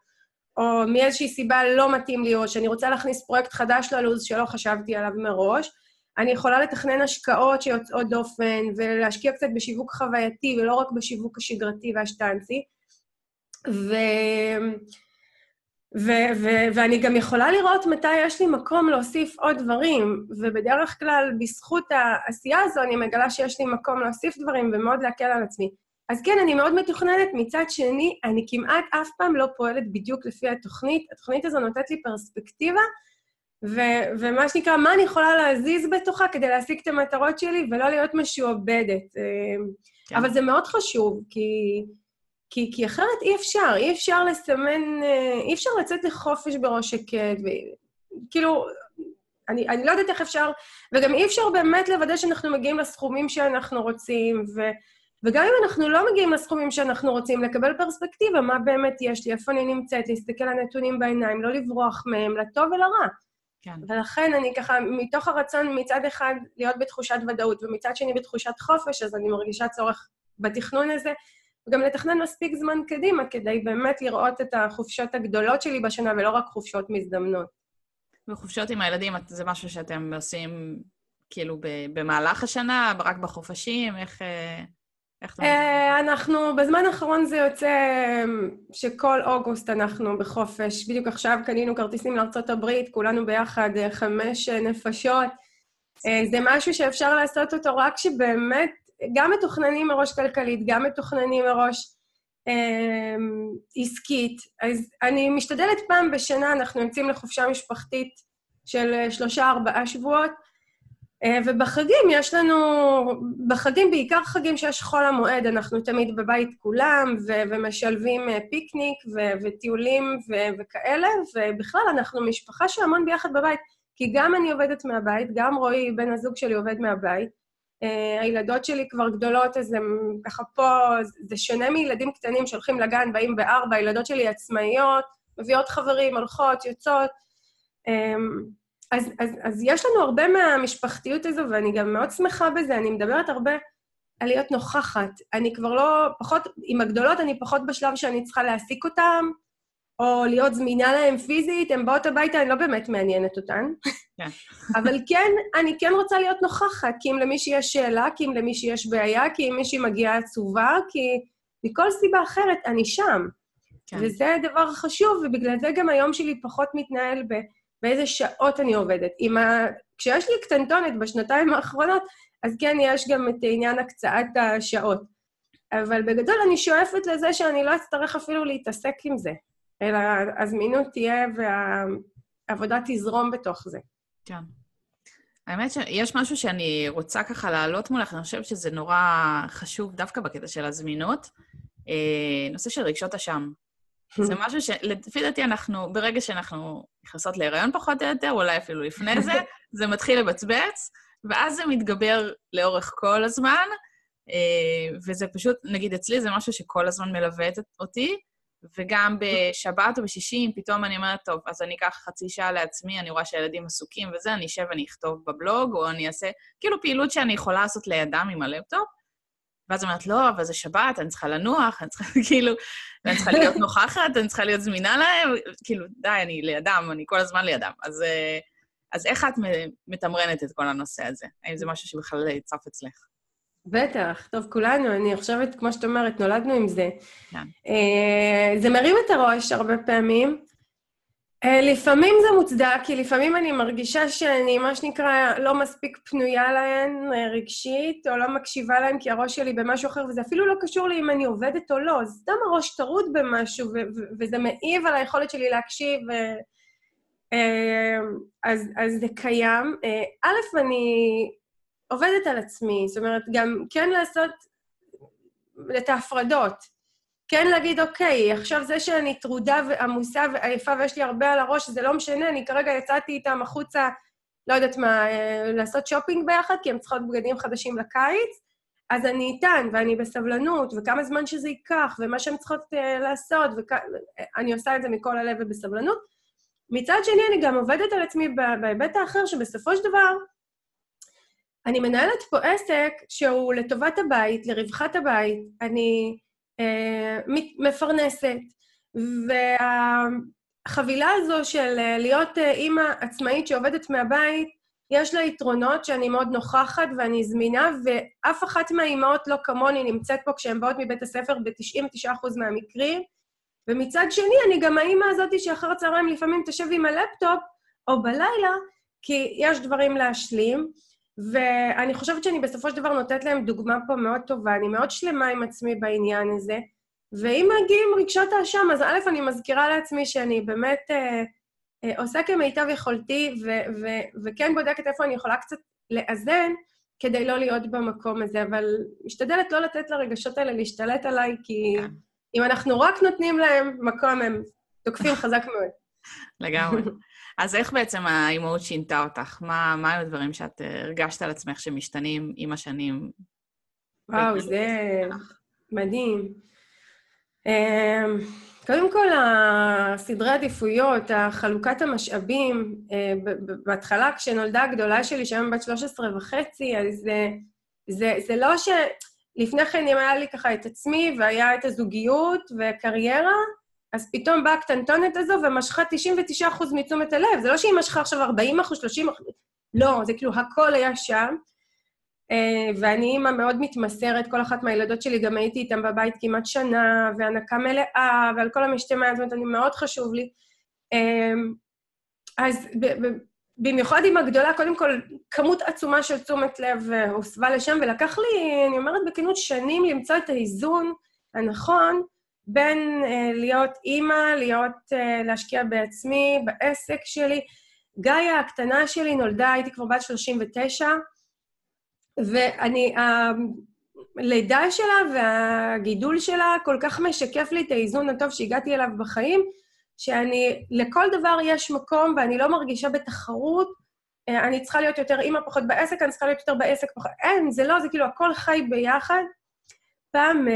או מאיזושהי סיבה לא מתאים לי, או שאני רוצה להכניס פרויקט חדש ללו"ז שלא חשבתי עליו מראש. אני יכולה לתכנן השקעות שיוצאות דופן, ולהשקיע קצת בשיווק חווייתי, ולא רק בשיווק השגרתי והשטנצי. ו... ו- ו- ואני גם יכולה לראות מתי יש לי מקום להוסיף עוד דברים, ובדרך כלל, בזכות העשייה הזו, אני מגלה שיש לי מקום להוסיף דברים ומאוד להקל על עצמי. אז כן, אני מאוד מתוכננת. מצד שני, אני כמעט אף פעם לא פועלת בדיוק לפי התוכנית. התוכנית הזו נותנת לי פרספקטיבה, ו- ומה שנקרא, מה אני יכולה להזיז בתוכה כדי להשיג את המטרות שלי ולא להיות משועבדת. כן. אבל זה מאוד חשוב, כי... כי, כי אחרת אי אפשר, אי אפשר לסמן, אה, אי אפשר לצאת לחופש בראש שקט, כאילו, אני, אני לא יודעת איך אפשר, וגם אי אפשר באמת לוודא שאנחנו מגיעים לסכומים שאנחנו רוצים, ו, וגם אם אנחנו לא מגיעים לסכומים שאנחנו רוצים, לקבל פרספקטיבה, מה באמת יש לי, איפה אני נמצאת, להסתכל על הנתונים בעיניים, לא לברוח מהם, לטוב ולרע. כן. ולכן אני ככה, מתוך הרצון מצד אחד להיות בתחושת ודאות, ומצד שני בתחושת חופש, אז אני מרגישה צורך בתכנון הזה, וגם לתכנן מספיק זמן קדימה כדי באמת לראות את החופשות הגדולות שלי בשנה, ולא רק חופשות מזדמנות. וחופשות עם הילדים, זה משהו שאתם עושים כאילו במהלך השנה, רק בחופשים? איך... אה, איך זה... אה, אנחנו, בזמן האחרון זה יוצא אה, שכל אוגוסט אנחנו בחופש. בדיוק עכשיו קנינו כרטיסים לארה"ב, כולנו ביחד חמש נפשות. זה משהו שאפשר לעשות אותו רק שבאמת גם מתוכננים מראש כלכלית, גם מתוכננים מראש אה, עסקית. אז אני משתדלת פעם בשנה, אנחנו יוצאים לחופשה משפחתית של שלושה-ארבעה שבועות, אה, ובחגים יש לנו, בחגים, בעיקר חגים שיש חול המועד, אנחנו תמיד בבית כולם, ו- ומשלבים אה, פיקניק ו- וטיולים ו- וכאלה, ובכלל, אנחנו משפחה שהמון ביחד בבית, כי גם אני עובדת מהבית, גם רועי, בן הזוג שלי, עובד מהבית, הילדות שלי כבר גדולות, אז הן ככה פה, זה שונה מילדים קטנים שהולכים לגן, באים בארבע, הילדות שלי עצמאיות, מביאות חברים, הולכות, יוצאות. Um, אז, אז, אז יש לנו הרבה מהמשפחתיות הזו, ואני גם מאוד שמחה בזה, אני מדברת הרבה על להיות נוכחת. אני כבר לא, פחות, עם הגדולות אני פחות בשלב שאני צריכה להעסיק אותן, או להיות זמינה להם פיזית, הן באות הביתה, אני לא באמת מעניינת אותן. כן. אבל כן, אני כן רוצה להיות נוכחת, כי אם למישהי יש שאלה, כי אם למישהי יש בעיה, כי אם מישהי מגיעה עצובה, כי מכל סיבה אחרת, אני שם. כן. וזה דבר חשוב, ובגלל זה גם היום שלי פחות מתנהל ב... באיזה שעות אני עובדת. ה... כשיש לי קטנטונת בשנתיים האחרונות, אז כן, יש גם את עניין הקצאת השעות. אבל בגדול אני שואפת לזה שאני לא אצטרך אפילו להתעסק עם זה. אלא הזמינות תהיה והעבודה תזרום בתוך זה. כן. האמת שיש משהו שאני רוצה ככה להעלות מולך, אני חושבת שזה נורא חשוב דווקא בקטע של הזמינות. אה, נושא של רגשות אשם. זה משהו שלפי דעתי אנחנו, ברגע שאנחנו נכנסות להיריון פחות או יותר, אולי אפילו לפני זה, זה מתחיל לבצבץ, ואז זה מתגבר לאורך כל הזמן, אה, וזה פשוט, נגיד אצלי זה משהו שכל הזמן מלווה אותי, וגם בשבת או בשישי, אם פתאום אני אומרת, טוב, אז אני אקח חצי שעה לעצמי, אני רואה שהילדים עסוקים וזה, אני אשב ואני אכתוב בבלוג, או אני אעשה כאילו פעילות שאני יכולה לעשות לידם עם הלפטופ, ואז אומרת, לא, אבל זה שבת, אני צריכה לנוח, אני צריכה, כאילו, אני צריכה להיות נוכחת, אני צריכה להיות זמינה להם, כאילו, די, אני לידם, אני כל הזמן לידם. אז, אה, אז איך את מתמרנת את כל הנושא הזה? האם זה משהו שבכלל צף אצלך? בטח, טוב, כולנו, אני חושבת, כמו שאת אומרת, נולדנו עם זה. כן. Uh, זה מרים את הראש הרבה פעמים. Uh, לפעמים זה מוצדק, כי לפעמים אני מרגישה שאני, מה שנקרא, לא מספיק פנויה להן uh, רגשית, או לא מקשיבה להן כי הראש שלי במשהו אחר, וזה אפילו לא קשור לי אם אני עובדת או לא, סתם הראש טרוד במשהו, וזה מעיב על היכולת שלי להקשיב. אז, אז זה קיים. א', אני עובדת על עצמי, זאת אומרת, גם כן לעשות את ההפרדות. כן להגיד, אוקיי, עכשיו זה שאני טרודה ועמוסה ועייפה ויש לי הרבה על הראש, זה לא משנה, אני כרגע יצאתי איתם החוצה, לא יודעת מה, אה, לעשות שופינג ביחד, כי הם צריכות בגדים חדשים לקיץ, אז אני איתן, ואני בסבלנות, וכמה זמן שזה ייקח, ומה שהן צריכות uh, לעשות, ואני עושה את זה מכל הלב ובסבלנות. מצד שני, אני גם עובדת על עצמי בהיבט האחר, שבסופו של דבר, אני מנהלת פה עסק שהוא לטובת הבית, לרווחת הבית, אני אה, מפרנסת, והחבילה הזו של אה, להיות אה, אימא עצמאית שעובדת מהבית, יש לה יתרונות שאני מאוד נוכחת ואני זמינה, ואף אחת מהאימהות לא כמוני נמצאת פה כשהן באות מבית הספר ב-99% מהמקרים. ומצד שני, אני גם האימא הזאת שאחר הצהריים לפעמים תשב עם הלפטופ, או בלילה, כי יש דברים להשלים. ואני חושבת שאני בסופו של דבר נותנת להם דוגמה פה מאוד טובה, אני מאוד שלמה עם עצמי בעניין הזה. ואם מגיעים רגשות האשם, אז א', אני מזכירה לעצמי שאני באמת אה, אה, עושה כמיטב יכולתי, ו- ו- וכן בודקת איפה אני יכולה קצת לאזן, כדי לא להיות במקום הזה, אבל משתדלת לא לתת לרגשות האלה להשתלט עליי, כי כן. אם אנחנו רק נותנים להם מקום, הם תוקפים חזק מאוד. לגמרי. אז איך בעצם האימהות שינתה אותך? מה, מה היו הדברים שאת אה, הרגשת על עצמך שמשתנים עם השנים? וואו, זה מדהים. אמ, קודם כל, הסדרי עדיפויות, החלוקת המשאבים, אה, בהתחלה, כשנולדה הגדולה שלי, שהיום בת 13 וחצי, אז זה, זה, זה לא ש... לפני כן, אם היה לי ככה את עצמי, והיה את הזוגיות וקריירה, אז פתאום באה הקטנטונת הזו ומשכה 99% מתשומת הלב. זה לא שהיא משכה עכשיו 40%, 30%, לא, זה כאילו הכל היה שם. אה, ואני אימא מאוד מתמסרת, כל אחת מהילדות שלי, גם הייתי איתן בבית כמעט שנה, והנקה מלאה, ועל כל המשתמע, זאת אומרת, אני מאוד חשוב לי. אה, אז במיוחד עם הגדולה, קודם כל, כמות עצומה של תשומת לב אה, הוסבה לשם, ולקח לי, אני אומרת בכנות, שנים למצוא את האיזון הנכון בין uh, להיות אימא, להיות, uh, להשקיע בעצמי, בעסק שלי. גאיה הקטנה שלי נולדה, הייתי כבר בת 39, ואני, הלידה שלה והגידול שלה כל כך משקף לי את האיזון הטוב שהגעתי אליו בחיים, שאני, לכל דבר יש מקום ואני לא מרגישה בתחרות. אה, אני צריכה להיות יותר אימא, פחות בעסק, אני צריכה להיות יותר בעסק, פחות... אין, זה לא, זה כאילו הכל חי ביחד. פעם...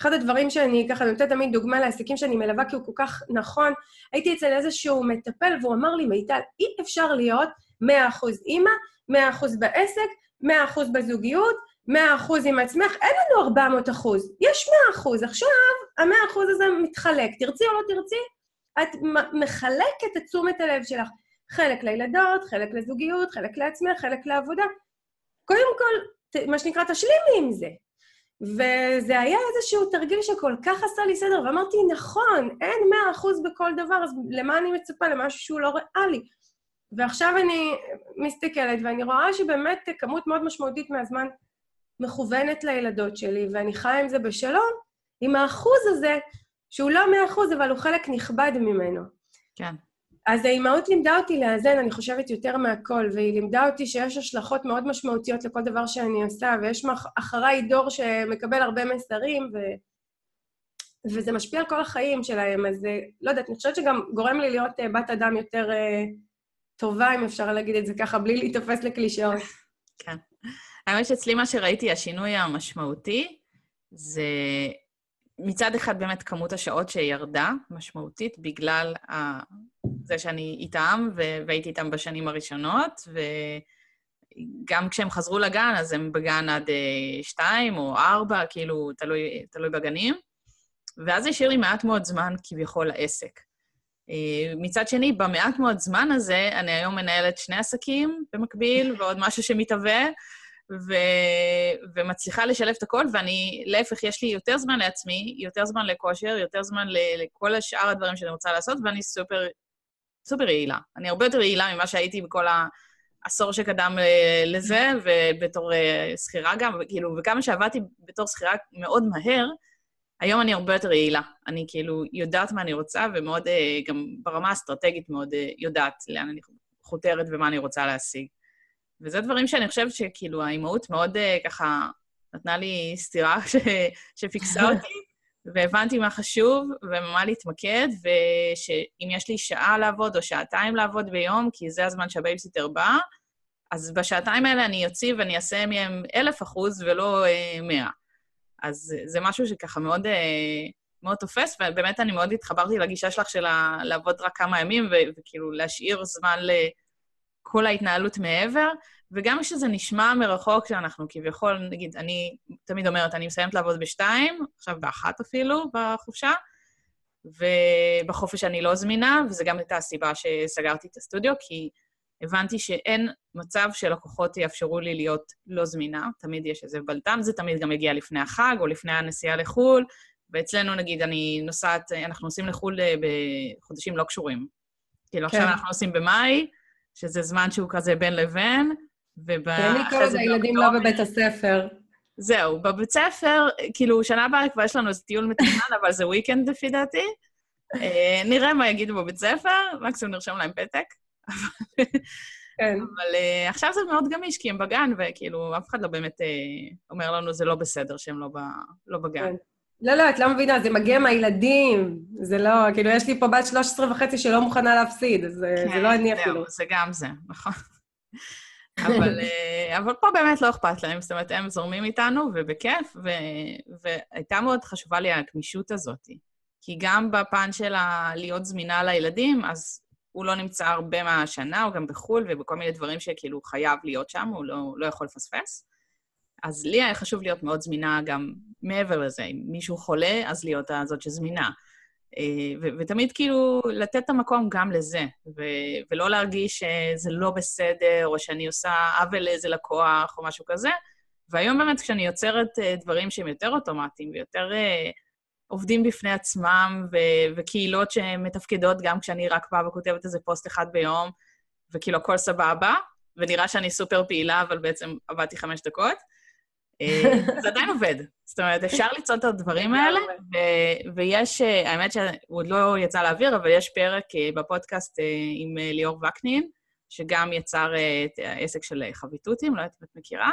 אחד הדברים שאני ככה נותנת תמיד דוגמה לעסקים שאני מלווה, כי הוא כל כך נכון, הייתי אצל איזשהו מטפל, והוא אמר לי, מיטל, אי אפשר להיות 100% אימא, 100% בעסק, 100% בזוגיות, 100% עם עצמך, אין לנו 400 אחוז, יש 100 אחוז. עכשיו, ה-100 אחוז הזה מתחלק. תרצי או לא תרצי, את מחלקת את תשומת הלב שלך. חלק לילדות, חלק לזוגיות, חלק לעצמך, חלק לעבודה. קודם כל, מה שנקרא, תשלימי עם זה. וזה היה איזשהו תרגיל שכל כך עשה לי סדר, ואמרתי, נכון, אין מאה אחוז בכל דבר, אז למה אני מצפה? למשהו שהוא לא ריאלי. ועכשיו אני מסתכלת, ואני רואה שבאמת כמות מאוד משמעותית מהזמן מכוונת לילדות שלי, ואני חיה עם זה בשלום, עם האחוז הזה, שהוא לא מאה אחוז, אבל הוא חלק נכבד ממנו. כן. אז האימהות לימדה אותי לאזן, אני חושבת, יותר מהכל, והיא לימדה אותי שיש השלכות מאוד משמעותיות לכל דבר שאני עושה, ויש אחריי דור שמקבל הרבה מסרים, ו... וזה משפיע על כל החיים שלהם, אז לא יודעת, אני חושבת שגם גורם לי להיות בת אדם יותר טובה, אם אפשר להגיד את זה ככה, בלי להיתפס לקלישאות. כן. האמת שאצלי מה שראיתי, השינוי המשמעותי, זה מצד אחד באמת כמות השעות שירדה משמעותית בגלל ה... זה שאני איתם, והייתי איתם בשנים הראשונות, וגם כשהם חזרו לגן, אז הם בגן עד אה, שתיים או ארבע, כאילו, תלוי, תלוי בגנים. ואז השאיר לי מעט מאוד זמן כביכול לעסק. אה, מצד שני, במעט מאוד זמן הזה, אני היום מנהלת שני עסקים במקביל, ועוד משהו שמתהווה, ו... ומצליחה לשלב את הכל, ואני, להפך, יש לי יותר זמן לעצמי, יותר זמן לכושר, יותר זמן לכל השאר הדברים שאני רוצה לעשות, ואני סופר, סופר יעילה. אני הרבה יותר יעילה ממה שהייתי בכל העשור שקדם אה, לזה, ובתור אה, שכירה גם, כאילו, וכמה שעבדתי בתור שכירה מאוד מהר, היום אני הרבה יותר יעילה. אני כאילו יודעת מה אני רוצה, ומאוד, אה, גם ברמה האסטרטגית מאוד יודעת לאן אני חותרת ומה אני רוצה להשיג. וזה דברים שאני חושבת שכאילו האימהות מאוד uh, ככה נתנה לי סטירה ש... שפיקסה אותי, והבנתי מה חשוב ומה להתמקד, ושאם יש לי שעה לעבוד או שעתיים לעבוד ביום, כי זה הזמן שהבייביסיטר בא, אז בשעתיים האלה אני אוציא ואני אעשה מהם אלף אחוז ולא uh, מאה. אז זה משהו שככה מאוד, uh, מאוד תופס, ובאמת אני מאוד התחברתי לגישה שלך של לעבוד רק כמה ימים, וכאילו להשאיר זמן ל... כל ההתנהלות מעבר, וגם כשזה נשמע מרחוק, שאנחנו כביכול, נגיד, אני תמיד אומרת, אני מסיימת לעבוד בשתיים, עכשיו באחת אפילו, בחופשה, ובחופש אני לא זמינה, וזו גם הייתה הסיבה שסגרתי את הסטודיו, כי הבנתי שאין מצב שלקוחות יאפשרו לי להיות לא זמינה, תמיד יש איזה בלטם, זה תמיד גם מגיע לפני החג או לפני הנסיעה לחו"ל, ואצלנו, נגיד, אני נוסעת, אנחנו נוסעים לחו"ל אה, בחודשים לא קשורים. כאילו, כן. עכשיו אנחנו נוסעים במאי, שזה זמן שהוא כזה בין לבין, וב... כן, כל עוד הילדים לא בבית הספר. זהו, בבית ספר, כאילו, שנה הבאה כבר יש לנו איזה טיול מתוכנן, אבל זה weekend לפי דעתי. אה, נראה מה יגידו בבית ספר, מקסימום נרשום להם פתק. כן. אבל uh, עכשיו זה מאוד גמיש, כי הם בגן, וכאילו, אף אחד לא באמת uh, אומר לנו, זה לא בסדר שהם לא, ב, לא בגן. כן. לא, לא, את לא מבינה, זה מגיע מהילדים. זה לא, כאילו, יש לי פה בת 13 וחצי שלא מוכנה להפסיד, אז כן, זה לא אני אפילו. זהו, זה גם זה, נכון. אבל, אה, אבל פה באמת לא אכפת להם, זאת אומרת, הם זורמים איתנו, ובכיף, ו, והייתה מאוד חשובה לי הגמישות הזאת. כי גם בפן של להיות זמינה לילדים, אז הוא לא נמצא הרבה מהשנה, הוא גם בחו"ל, ובכל מיני דברים שכאילו חייב להיות שם, הוא לא, לא יכול לפספס. אז לי היה חשוב להיות מאוד זמינה גם מעבר לזה. אם מישהו חולה, אז להיות הזאת שזמינה. אה, ותמיד כאילו לתת את המקום גם לזה, ולא להרגיש שזה לא בסדר, או שאני עושה עוול לאיזה לקוח, או משהו כזה. והיום באמת כשאני יוצרת אה, דברים שהם יותר אוטומטיים ויותר uh, עובדים בפני עצמם, ו- וקהילות שמתפקדות גם כשאני רק באה וכותבת איזה פוסט אחד ביום, וכאילו הכל סבבה, ונראה שאני סופר פעילה, אבל בעצם עבדתי חמש דקות, אה, זה עדיין עובד. זאת אומרת, אפשר ליצור את הדברים האלה, ויש, אה, האמת שהוא עוד לא יצא לאוויר, אבל יש פרק אה, בפודקאסט עם ליאור וקנין, שגם יצר את העסק של חביתותים, לא יודעת אם את מכירה.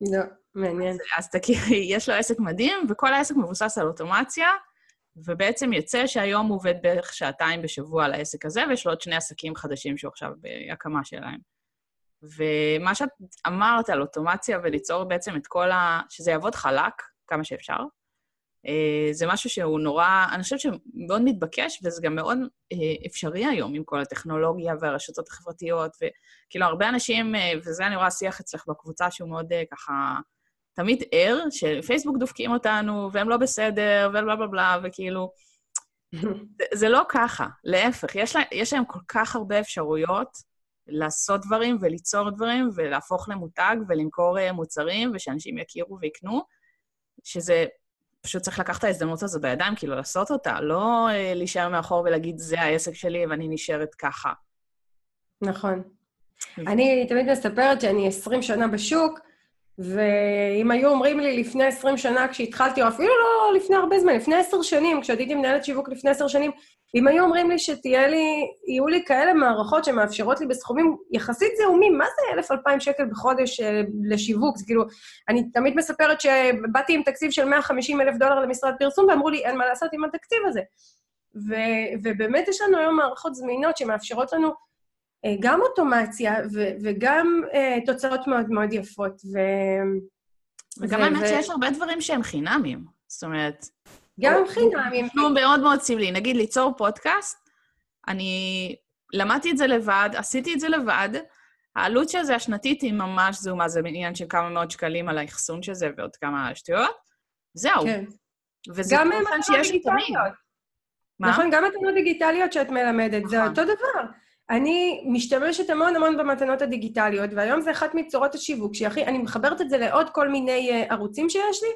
לא, מעניין. אז תכירי, יש לו עסק מדהים, וכל העסק מבוסס על אוטומציה, ובעצם יוצא שהיום הוא עובד בערך שעתיים בשבוע על העסק הזה, ויש לו עוד שני עסקים חדשים שהוא עכשיו בהקמה שלהם. ומה שאת אמרת על אוטומציה וליצור בעצם את כל ה... שזה יעבוד חלק כמה שאפשר, אה, זה משהו שהוא נורא, אני חושבת שמאוד מתבקש, וזה גם מאוד אה, אפשרי היום עם כל הטכנולוגיה והרשתות החברתיות, וכאילו הרבה אנשים, אה, וזה אני רואה שיח אצלך בקבוצה שהוא מאוד ככה תמיד ער, שפייסבוק דופקים אותנו, והם לא בסדר, ובלה בלה בלה, וכאילו... זה, זה לא ככה, להפך, יש, לה, יש להם כל כך הרבה אפשרויות, לעשות דברים וליצור דברים ולהפוך למותג ולמכור אה, מוצרים ושאנשים יכירו ויקנו, שזה פשוט צריך לקחת את ההזדמנות הזו בידיים, כאילו לעשות אותה, לא אה, להישאר מאחור ולהגיד, זה העסק שלי ואני נשארת ככה. נכון. אני תמיד מספרת שאני 20 שנה בשוק, ואם היו אומרים לי לפני 20 שנה כשהתחלתי, או אפילו לא לפני הרבה זמן, לפני עשר שנים, כשהייתי מנהלת שיווק לפני עשר שנים, אם היו אומרים לי שתהיה לי, יהיו לי כאלה מערכות שמאפשרות לי בסכומים יחסית זעומים, מה זה אלף, אלפיים שקל בחודש uh, לשיווק? זה כאילו, אני תמיד מספרת שבאתי עם תקציב של 150 אלף דולר למשרד פרסום, ואמרו לי, אין מה לעשות עם התקציב הזה. ו- ובאמת יש לנו היום מערכות זמינות שמאפשרות לנו גם אוטומציה ו- וגם uh, תוצאות מאוד מאוד יפות. ו- וגם האמת שיש הרבה דברים שהם חינמים. זאת אומרת, גם חינמים. הוא מאוד מאוד סמלי. נגיד, ליצור פודקאסט, אני למדתי את זה לבד, עשיתי את זה לבד. העלות של זה השנתית היא ממש זעומה, זה עניין של כמה מאות שקלים על האחסון של זה ועוד כמה שטויות. זהו. כן. וזה תוכן שיש לי תמיד. נכון, גם מתנות דיגיטליות שאת מלמדת, זה נכון. אותו דבר. אני משתמשת המון המון במתנות הדיגיטליות, והיום זה אחת מצורות השיווק, שהכי, אני מחברת את זה לעוד כל מיני uh, ערוצים שיש לי,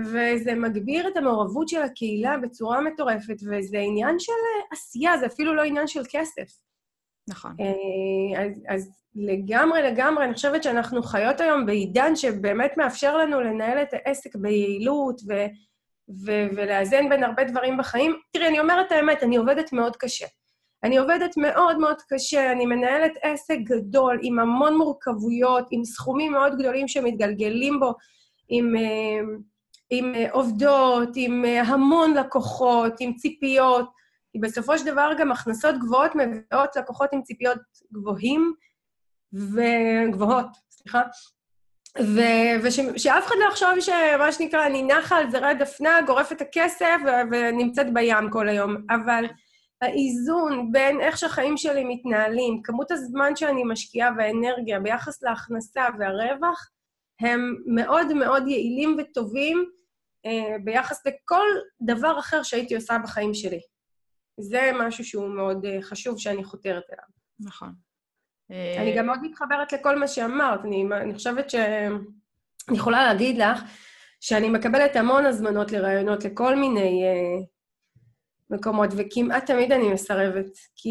וזה מגביר את המעורבות של הקהילה בצורה מטורפת, וזה עניין של אה, עשייה, זה אפילו לא עניין של כסף. נכון. אה, אז, אז לגמרי, לגמרי, אני חושבת שאנחנו חיות היום בעידן שבאמת מאפשר לנו לנהל את העסק ביעילות ו, ו, ולאזן בין הרבה דברים בחיים. תראי, אני אומרת את האמת, אני עובדת מאוד קשה. אני עובדת מאוד מאוד קשה, אני מנהלת עסק גדול עם המון מורכבויות, עם סכומים מאוד גדולים שמתגלגלים בו, עם... Uh, עם אה, עובדות, עם אה, המון לקוחות, עם ציפיות, כי בסופו של דבר גם הכנסות גבוהות מביאות לקוחות עם ציפיות גבוהים וגבוהות, סליחה. ושאף אחד לא יחשוב שמה שנקרא, אני נחה על זרי דפנה, גורפת הכסף ונמצאת בים כל היום. אבל האיזון בין איך שהחיים שלי מתנהלים, כמות הזמן שאני משקיעה והאנרגיה ביחס להכנסה והרווח, הם מאוד מאוד יעילים וטובים, אה, ביחס לכל דבר אחר שהייתי עושה בחיים שלי. זה משהו שהוא מאוד אה, חשוב שאני חותרת אליו. נכון. אני גם מאוד מתחברת לכל מה שאמרת. אני, אני חושבת ש... אני יכולה להגיד לך שאני מקבלת המון הזמנות לראיונות לכל מיני uh, מקומות, וכמעט תמיד אני מסרבת. כי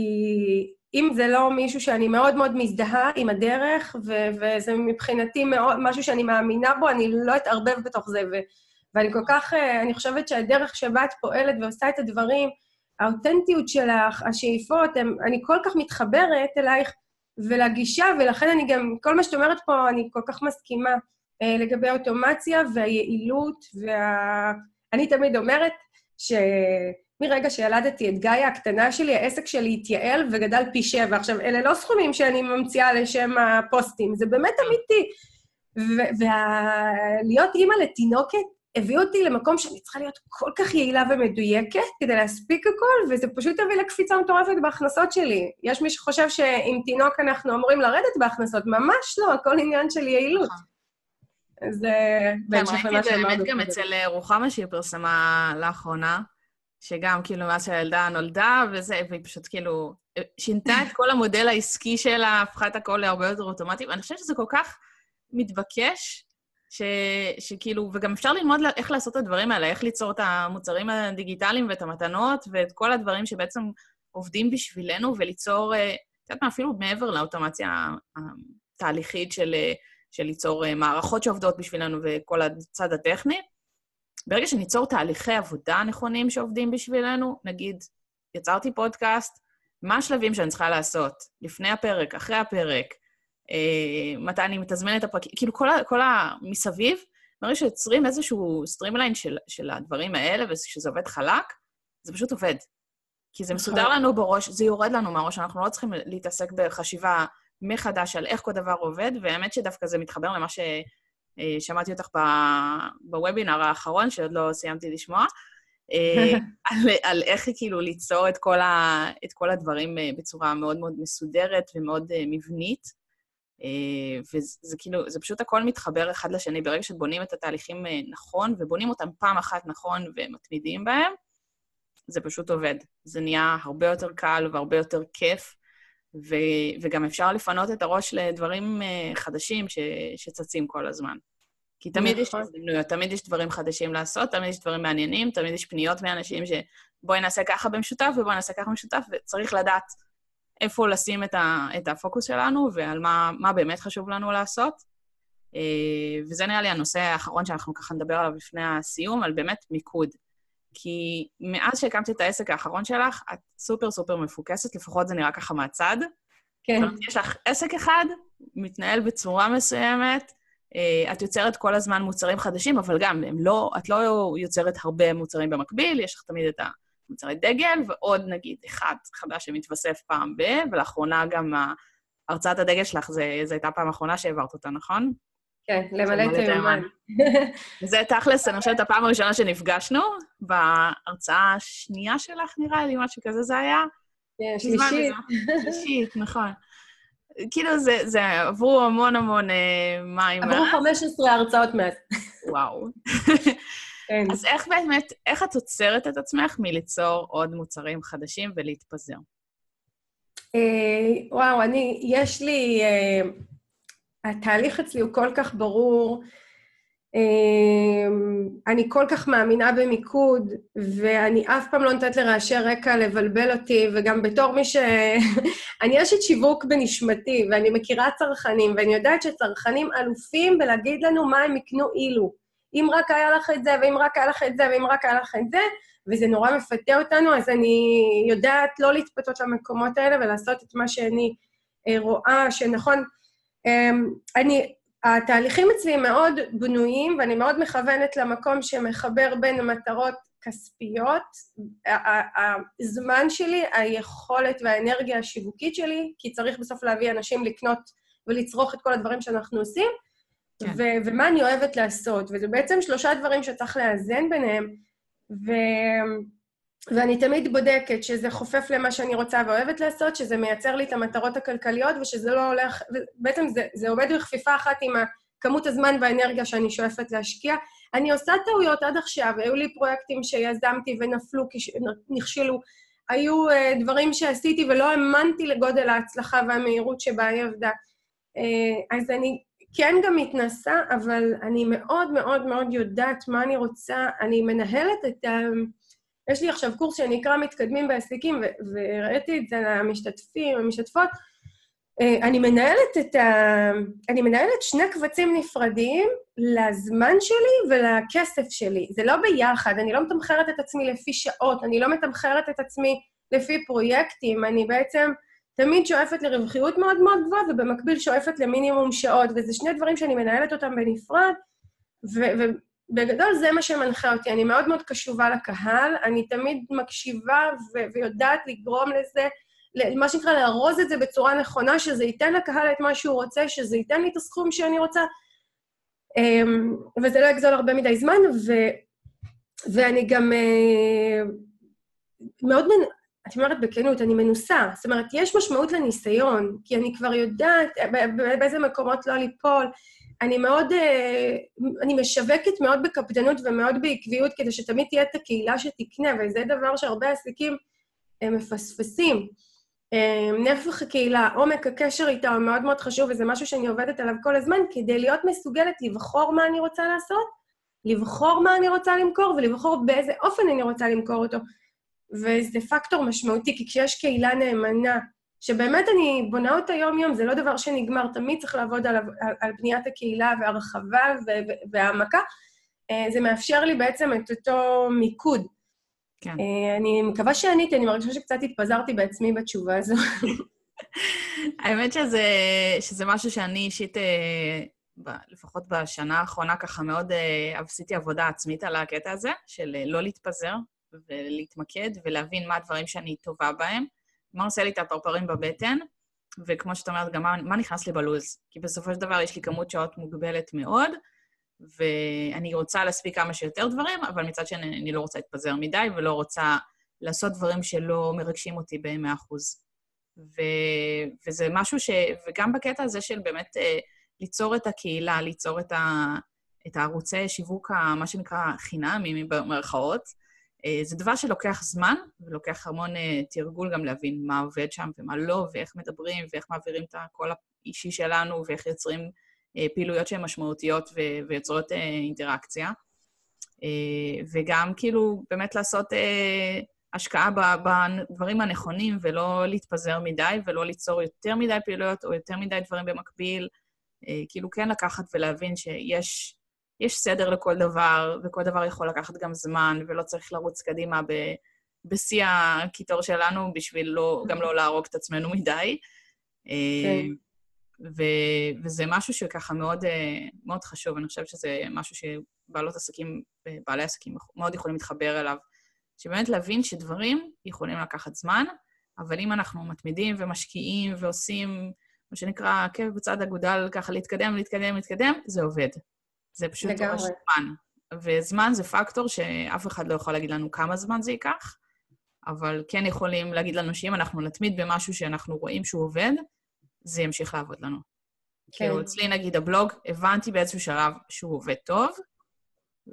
אם זה לא מישהו שאני מאוד מאוד מזדהה עם הדרך, ו- וזה מבחינתי מאוד, משהו שאני מאמינה בו, אני לא אתערבב בתוך זה. ו- ואני כל כך, אה, אני חושבת שהדרך שבה את פועלת ועושה את הדברים, האותנטיות שלך, השאיפות, הם, אני כל כך מתחברת אלייך ולגישה, ולכן אני גם, כל מה שאת אומרת פה, אני כל כך מסכימה אה, לגבי האוטומציה והיעילות, וה... אני תמיד אומרת שמרגע שילדתי את גאיה הקטנה שלי, העסק שלי התייעל וגדל פי שבע. עכשיו, אלה לא סכומים שאני ממציאה לשם הפוסטים, זה באמת אמיתי. ולהיות אימא לתינוקת הביא אותי למקום שאני צריכה להיות כל כך יעילה ומדויקת כדי להספיק הכל, וזה פשוט הביא לקפיצה מטורפת בהכנסות שלי. יש מי שחושב שעם תינוק אנחנו אמורים לרדת בהכנסות, ממש לא, הכל עניין של יעילות. אז בהמשך למה שאמרנו. ראיתי את זה באמת גם אצל אה, רוחמה שהיא פרסמה לאחרונה, שגם כאילו מאז שהילדה נולדה וזה, והיא פשוט כאילו אה, שינתה את כל המודל העסקי שלה, הפכה את הכל להרבה יותר אוטומטי, ואני חושבת שזה כל כך מתבקש, ש, שכאילו, וגם אפשר ללמוד איך לעשות את הדברים האלה, איך ליצור את המוצרים הדיגיטליים ואת המתנות ואת כל הדברים שבעצם עובדים בשבילנו, וליצור, אה, את יודעת מה, אפילו מעבר לאוטומציה התהליכית של, אה, של ליצור מערכות שעובדות בשבילנו וכל הצד הטכני. ברגע שניצור תהליכי עבודה נכונים שעובדים בשבילנו, נגיד, יצרתי פודקאסט, מה השלבים שאני צריכה לעשות? לפני הפרק, אחרי הפרק, אה, מתי אני מתזמנת את הפרקים, כאילו כל, כל המסביב, ברגע שיוצרים איזשהו streamline של, של הדברים האלה, ושזה עובד חלק, זה פשוט עובד. כי זה מסודר נכון. לנו בראש, זה יורד לנו מהראש, אנחנו לא צריכים להתעסק בחשיבה מחדש על איך כל דבר עובד, והאמת שדווקא זה מתחבר למה ששמעתי אותך בוובינר האחרון, שעוד לא סיימתי לשמוע, אה, על, על איך כאילו ליצור את כל, ה, את כל הדברים אה, בצורה מאוד מאוד מסודרת ומאוד מבנית. אה, וזה כאילו, זה פשוט הכל מתחבר אחד לשני. ברגע שבונים את התהליכים אה, נכון, ובונים אותם פעם אחת נכון ומתמידים בהם, זה פשוט עובד. זה נהיה הרבה יותר קל והרבה יותר כיף, ו, וגם אפשר לפנות את הראש לדברים אה, חדשים ש, שצצים כל הזמן. כי תמיד יש נכון. הזדמנויות, תמיד יש דברים חדשים לעשות, תמיד יש דברים מעניינים, תמיד יש פניות מאנשים שבואי נעשה ככה במשותף ובואי נעשה ככה במשותף, וצריך לדעת איפה לשים את, ה, את הפוקוס שלנו ועל מה, מה באמת חשוב לנו לעשות. וזה נראה לי הנושא האחרון שאנחנו ככה נדבר עליו לפני הסיום, על באמת מיקוד. כי מאז שהקמת את העסק האחרון שלך, את סופר סופר מפוקסת, לפחות זה נראה ככה מהצד. כן. יש לך עסק אחד, מתנהל בצורה מסוימת, אה, את יוצרת כל הזמן מוצרים חדשים, אבל גם, לא, את לא יוצרת הרבה מוצרים במקביל, יש לך תמיד את המוצרי דגל, ועוד נגיד אחד חדש שמתווסף פעם ב, ולאחרונה גם הרצאת הדגל שלך, זו הייתה פעם אחרונה שהעברת אותה, נכון? כן, למלא את היומן. זה תכלס, אני חושבת, הפעם הראשונה שנפגשנו, בהרצאה השנייה שלך, נראה לי, משהו כזה זה היה. כן, שלישית. שלישית, נכון. כאילו, זה, זה עברו המון המון אה, מים. עברו 15 הרצאות מאז. וואו. כן. אז איך באמת, איך את עוצרת את עצמך מליצור עוד מוצרים חדשים ולהתפזר? אה, וואו, אני, יש לי... אה, התהליך אצלי הוא כל כך ברור. אמ, אני כל כך מאמינה במיקוד, ואני אף פעם לא נותנת לרעשי רקע לבלבל אותי, וגם בתור מי ש... אני אשת שיווק בנשמתי, ואני מכירה צרכנים, ואני יודעת שצרכנים אלופים בלהגיד לנו מה הם יקנו אילו. אם רק היה לך את זה, ואם רק היה לך את זה, ואם רק היה לך את זה, וזה נורא מפתה אותנו, אז אני יודעת לא להתפתות למקומות האלה ולעשות את מה שאני אה, רואה שנכון. אמ, אני, התהליכים אצלי מאוד בנויים, ואני מאוד מכוונת למקום שמחבר בין מטרות כספיות, הזמן שלי, היכולת והאנרגיה השיווקית שלי, כי צריך בסוף להביא אנשים לקנות ולצרוך את כל הדברים שאנחנו עושים, כן. ו- ומה אני אוהבת לעשות. וזה בעצם שלושה דברים שצריך לאזן ביניהם, ו- ואני תמיד בודקת שזה חופף למה שאני רוצה ואוהבת לעשות, שזה מייצר לי את המטרות הכלכליות ושזה לא הולך... בעצם זה, זה עובד בכפיפה אחת עם כמות הזמן והאנרגיה שאני שואפת להשקיע. אני עושה טעויות עד עכשיו, היו לי פרויקטים שיזמתי ונפלו, נכשלו. היו uh, דברים שעשיתי ולא האמנתי לגודל ההצלחה והמהירות שבה היא עבדה. Uh, אז אני כן גם מתנסה, אבל אני מאוד מאוד מאוד יודעת מה אני רוצה. אני מנהלת את ה... יש לי עכשיו קורס שנקרא מתקדמים בעסקים, והראיתי את זה למשתתפים, המשתתפות. אה, אני מנהלת את ה... אני מנהלת שני קבצים נפרדים לזמן שלי ולכסף שלי. זה לא ביחד, אני לא מתמחרת את עצמי לפי שעות, אני לא מתמחרת את עצמי לפי פרויקטים, אני בעצם תמיד שואפת לרווחיות מאוד מאוד גבוהה, ובמקביל שואפת למינימום שעות, וזה שני דברים שאני מנהלת אותם בנפרד, ו- בגדול זה מה שמנחה אותי, אני מאוד מאוד קשובה לקהל, אני תמיד מקשיבה ו- ויודעת לגרום לזה, מה שנקרא לארוז את זה בצורה נכונה, שזה ייתן לקהל את מה שהוא רוצה, שזה ייתן לי את הסכום שאני רוצה, אמ, וזה לא יגזול הרבה מדי זמן, ו- ואני גם אה, מאוד, מנ... את אומרת בכנות, אני מנוסה. זאת אומרת, יש משמעות לניסיון, כי אני כבר יודעת באיזה מקומות לא ליפול. אני מאוד, אה, אני משווקת מאוד בקפדנות ומאוד בעקביות, כדי שתמיד תהיה את הקהילה שתקנה, וזה דבר שהרבה עסקים אה, מפספסים. אה, נפח הקהילה, עומק הקשר איתה הוא מאוד מאוד חשוב, וזה משהו שאני עובדת עליו כל הזמן, כדי להיות מסוגלת לבחור מה אני רוצה לעשות, לבחור מה אני רוצה למכור, ולבחור באיזה אופן אני רוצה למכור אותו. וזה פקטור משמעותי, כי כשיש קהילה נאמנה, שבאמת אני בונה אותה יום-יום, זה לא דבר שנגמר, תמיד צריך לעבוד על, על, על בניית הקהילה והרחבה והעמקה. אה, זה מאפשר לי בעצם את אותו מיקוד. כן. אה, אני מקווה שעניתי, אני מרגישה שקצת התפזרתי בעצמי בתשובה הזו. האמת שזה, שזה משהו שאני אישית, אה, לפחות בשנה האחרונה, ככה מאוד עשיתי עבודה עצמית על הקטע הזה, של לא להתפזר ולהתמקד ולהבין מה הדברים שאני טובה בהם. מה עושה לי את הפרפרים בבטן, וכמו שאת אומרת, גם מה, מה נכנס לי בלוז. כי בסופו של דבר יש לי כמות שעות מוגבלת מאוד, ואני רוצה להספיק כמה שיותר דברים, אבל מצד שני אני לא רוצה להתפזר מדי, ולא רוצה לעשות דברים שלא מרגשים אותי ב-100%. ו- וזה משהו ש... וגם בקטע הזה של באמת אה, ליצור את הקהילה, ליצור את, ה... את הערוצי שיווק, מה שנקרא חינמי, במרכאות, זה דבר שלוקח זמן, ולוקח המון אה, תרגול גם להבין מה עובד שם ומה לא, ואיך מדברים, ואיך מעבירים את הקול האישי שלנו, ואיך יוצרים אה, פעילויות שהן משמעותיות ויוצרות אינטראקציה. וגם כאילו באמת לעשות השקעה בדברים הנכונים, ולא להתפזר מדי, ולא ליצור יותר מדי פעילויות או יותר מדי דברים במקביל, אה, כאילו כן לקחת ולהבין שיש יש סדר לכל דבר, וכל דבר יכול לקחת גם זמן, ולא צריך לרוץ קדימה ב, בשיא הקיטור שלנו בשביל לא, גם לא להרוג את עצמנו מדי. כן. ו, וזה משהו שככה מאוד, מאוד חשוב, אני חושבת שזה משהו שבעלות עסקים, בעלי עסקים מאוד יכולים להתחבר אליו. שבאמת להבין שדברים יכולים לקחת זמן, אבל אם אנחנו מתמידים ומשקיעים ועושים, מה שנקרא, עקב בצד אגודל, ככה להתקדם, להתקדם, להתקדם, זה עובד. זה פשוט לגמרי. זמן. וזמן זה פקטור שאף אחד לא יכול להגיד לנו כמה זמן זה ייקח, אבל כן יכולים להגיד לנו שאם אנחנו נתמיד במשהו שאנחנו רואים שהוא עובד, זה ימשיך לעבוד לנו. כן. כאילו, אצלי נגיד הבלוג, הבנתי באיזשהו שלב שהוא עובד טוב,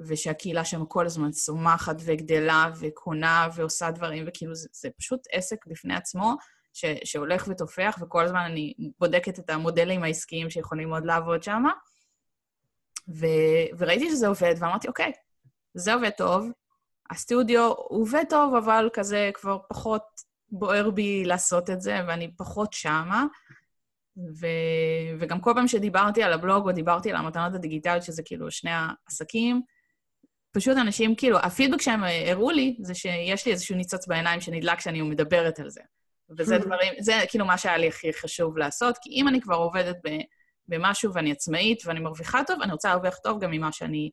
ושהקהילה שם כל הזמן צומחת וגדלה וקונה ועושה דברים, וכאילו זה, זה פשוט עסק בפני עצמו ש, שהולך ותופח, וכל הזמן אני בודקת את המודלים העסקיים שיכולים עוד לעבוד שם. ו- וראיתי שזה עובד, ואמרתי, אוקיי, זה עובד טוב, הסטודיו עובד טוב, אבל כזה כבר פחות בוער בי לעשות את זה, ואני פחות שמה. ו- וגם כל פעם שדיברתי על הבלוג או דיברתי על המתנות הדיגיטליות, שזה כאילו שני העסקים, פשוט אנשים, כאילו, הפידבק שהם הראו לי, זה שיש לי איזשהו ניצוץ בעיניים שנדלק כשאני מדברת על זה. וזה דברים, זה כאילו מה שהיה לי הכי חשוב לעשות, כי אם אני כבר עובדת במשהו ואני עצמאית ואני מרוויחה טוב, אני רוצה להרוויח טוב גם ממה שאני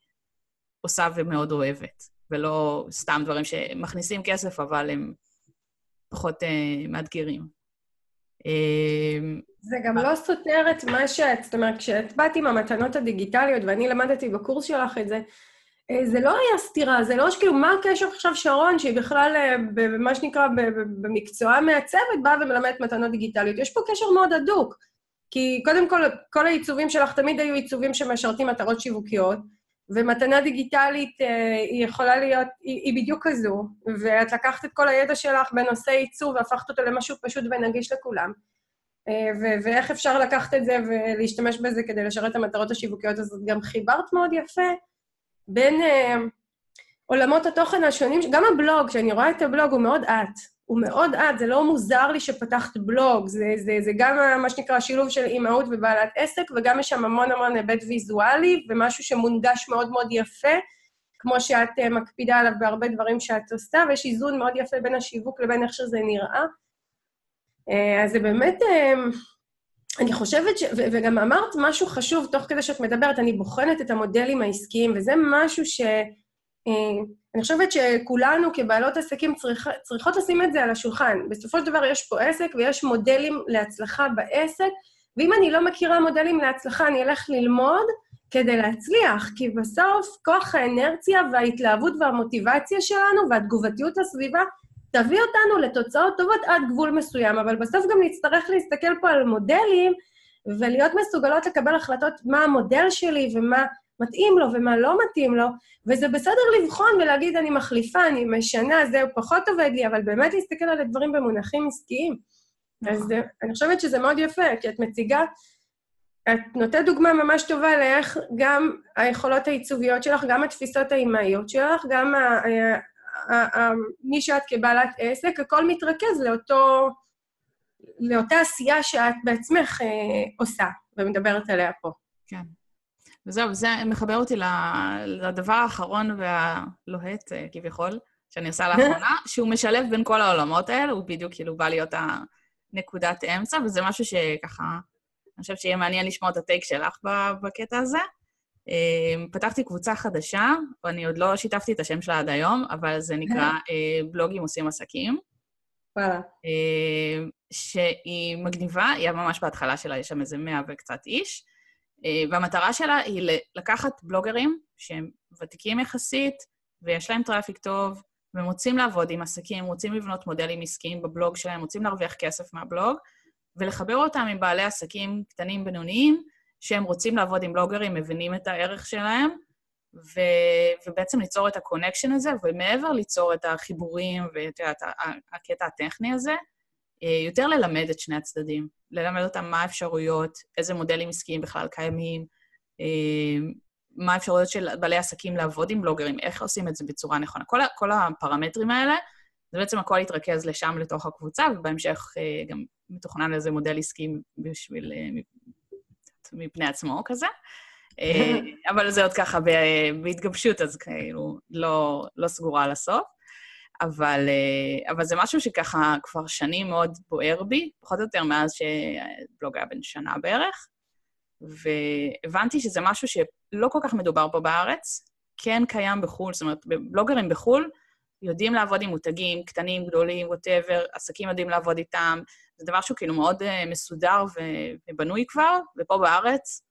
עושה ומאוד אוהבת, ולא סתם דברים שמכניסים כסף, אבל הם פחות uh, מאתגרים. Uh, זה גם לא סותר את מה שאת, זאת אומרת, כשאת באת עם המתנות הדיגיטליות, ואני למדתי בקורס שלך את זה, אה, זה לא היה סתירה, זה לא שכאילו, מה הקשר עכשיו שרון, שהיא בכלל, אה, במה שנקרא, במקצועה מעצבת, באה ומלמדת מתנות דיגיטליות. יש פה קשר מאוד הדוק. כי קודם כל, כל העיצובים שלך תמיד היו עיצובים שמשרתים מטרות שיווקיות, ומתנה דיגיטלית אה, היא יכולה להיות, היא, היא בדיוק כזו, ואת לקחת את כל הידע שלך בנושא עיצוב והפכת אותו למשהו פשוט ונגיש לכולם. ו- ואיך אפשר לקחת את זה ולהשתמש בזה כדי לשרת את המטרות השיווקיות, אז גם חיברת מאוד יפה בין אה, עולמות התוכן השונים, גם הבלוג, כשאני רואה את הבלוג, הוא מאוד את. הוא מאוד את, זה לא מוזר לי שפתחת בלוג, זה, זה, זה גם מה שנקרא שילוב של אימהות ובעלת עסק, וגם יש שם המון המון היבט ויזואלי, ומשהו שמונגש מאוד מאוד יפה, כמו שאת uh, מקפידה עליו בהרבה דברים שאת עושה, ויש איזון מאוד יפה בין השיווק לבין איך שזה נראה. Uh, אז זה באמת... Uh, אני חושבת ש... וגם אמרת משהו חשוב, תוך כדי שאת מדברת, אני בוחנת את המודלים העסקיים, וזה משהו ש... אה, אני חושבת שכולנו כבעלות עסקים צריכ... צריכות לשים את זה על השולחן. בסופו של דבר יש פה עסק ויש מודלים להצלחה בעסק, ואם אני לא מכירה מודלים להצלחה, אני אלך ללמוד כדי להצליח, כי בסוף כוח האנרציה וההתלהבות והמוטיבציה שלנו והתגובתיות הסביבה תביא אותנו לתוצאות טובות עד גבול מסוים, אבל בסוף גם נצטרך להסתכל פה על מודלים ולהיות מסוגלות לקבל החלטות מה המודל שלי ומה מתאים לו ומה לא מתאים לו, וזה בסדר לבחון ולהגיד, אני מחליפה, אני משנה, זהו, פחות עובד לי, אבל באמת להסתכל על הדברים במונחים עסקיים. אז נכון. אני חושבת שזה מאוד יפה, כי את מציגה, את נותנת דוגמה ממש טובה לאיך גם היכולות העיצוביות שלך, גם התפיסות האימהיות שלך, גם מי שאת כבעלת עסק, הכל מתרכז לאותו, לאותה עשייה שאת בעצמך אה, עושה ומדברת עליה פה. כן. וזהו, זה מחבר אותי לדבר האחרון והלוהט, אה, כביכול, שאני עושה לאחרונה, שהוא משלב בין כל העולמות האלה, הוא בדיוק כאילו בא להיות הנקודת אמצע, וזה משהו שככה, אני חושבת שיהיה מעניין לשמוע את ה take שלך בקטע הזה. אמ, פתחתי קבוצה חדשה, ואני עוד לא שיתפתי את השם שלה עד היום, אבל זה נקרא אה, בלוגים עושים עסקים. וואלה. שהיא מגניבה, היא ממש בהתחלה שלה, יש שם איזה מאה וקצת איש, אה, והמטרה שלה היא לקחת בלוגרים שהם ותיקים יחסית, ויש להם traffic טוב, והם רוצים לעבוד עם עסקים, רוצים לבנות מודלים עסקיים בבלוג שלהם, רוצים להרוויח כסף מהבלוג, ולחבר אותם עם בעלי עסקים קטנים בינוניים, שהם רוצים לעבוד עם בלוגרים, מבינים את הערך שלהם, ו, ובעצם ליצור את ה connection הזה, ומעבר ליצור את החיבורים ואת יודעת, הקטע הטכני הזה, אה, יותר ללמד את שני הצדדים, ללמד אותם מה האפשרויות, איזה מודלים עסקיים בכלל קיימים, אה, מה האפשרויות של בעלי עסקים לעבוד עם בלוגרים, איך עושים את זה בצורה נכונה. כל, כל הפרמטרים האלה, זה בעצם הכל יתרכז לשם, לתוך הקבוצה, ובהמשך אה, גם מתוכנן לזה מודל עסקי בשביל מפני עצמו כזה. אבל זה עוד ככה בהתגבשות, אז כאילו לא, לא סגורה על הסוף. אבל, אבל זה משהו שככה כבר שנים מאוד בוער בי, פחות או יותר מאז שבלוג היה בן שנה בערך. והבנתי שזה משהו שלא כל כך מדובר פה בארץ, כן קיים בחו"ל, זאת אומרת, בלוגרים בחו"ל יודעים לעבוד עם מותגים קטנים, גדולים, whatever, עסקים יודעים לעבוד איתם, זה דבר שהוא כאילו מאוד אה, מסודר ובנוי כבר, ופה בארץ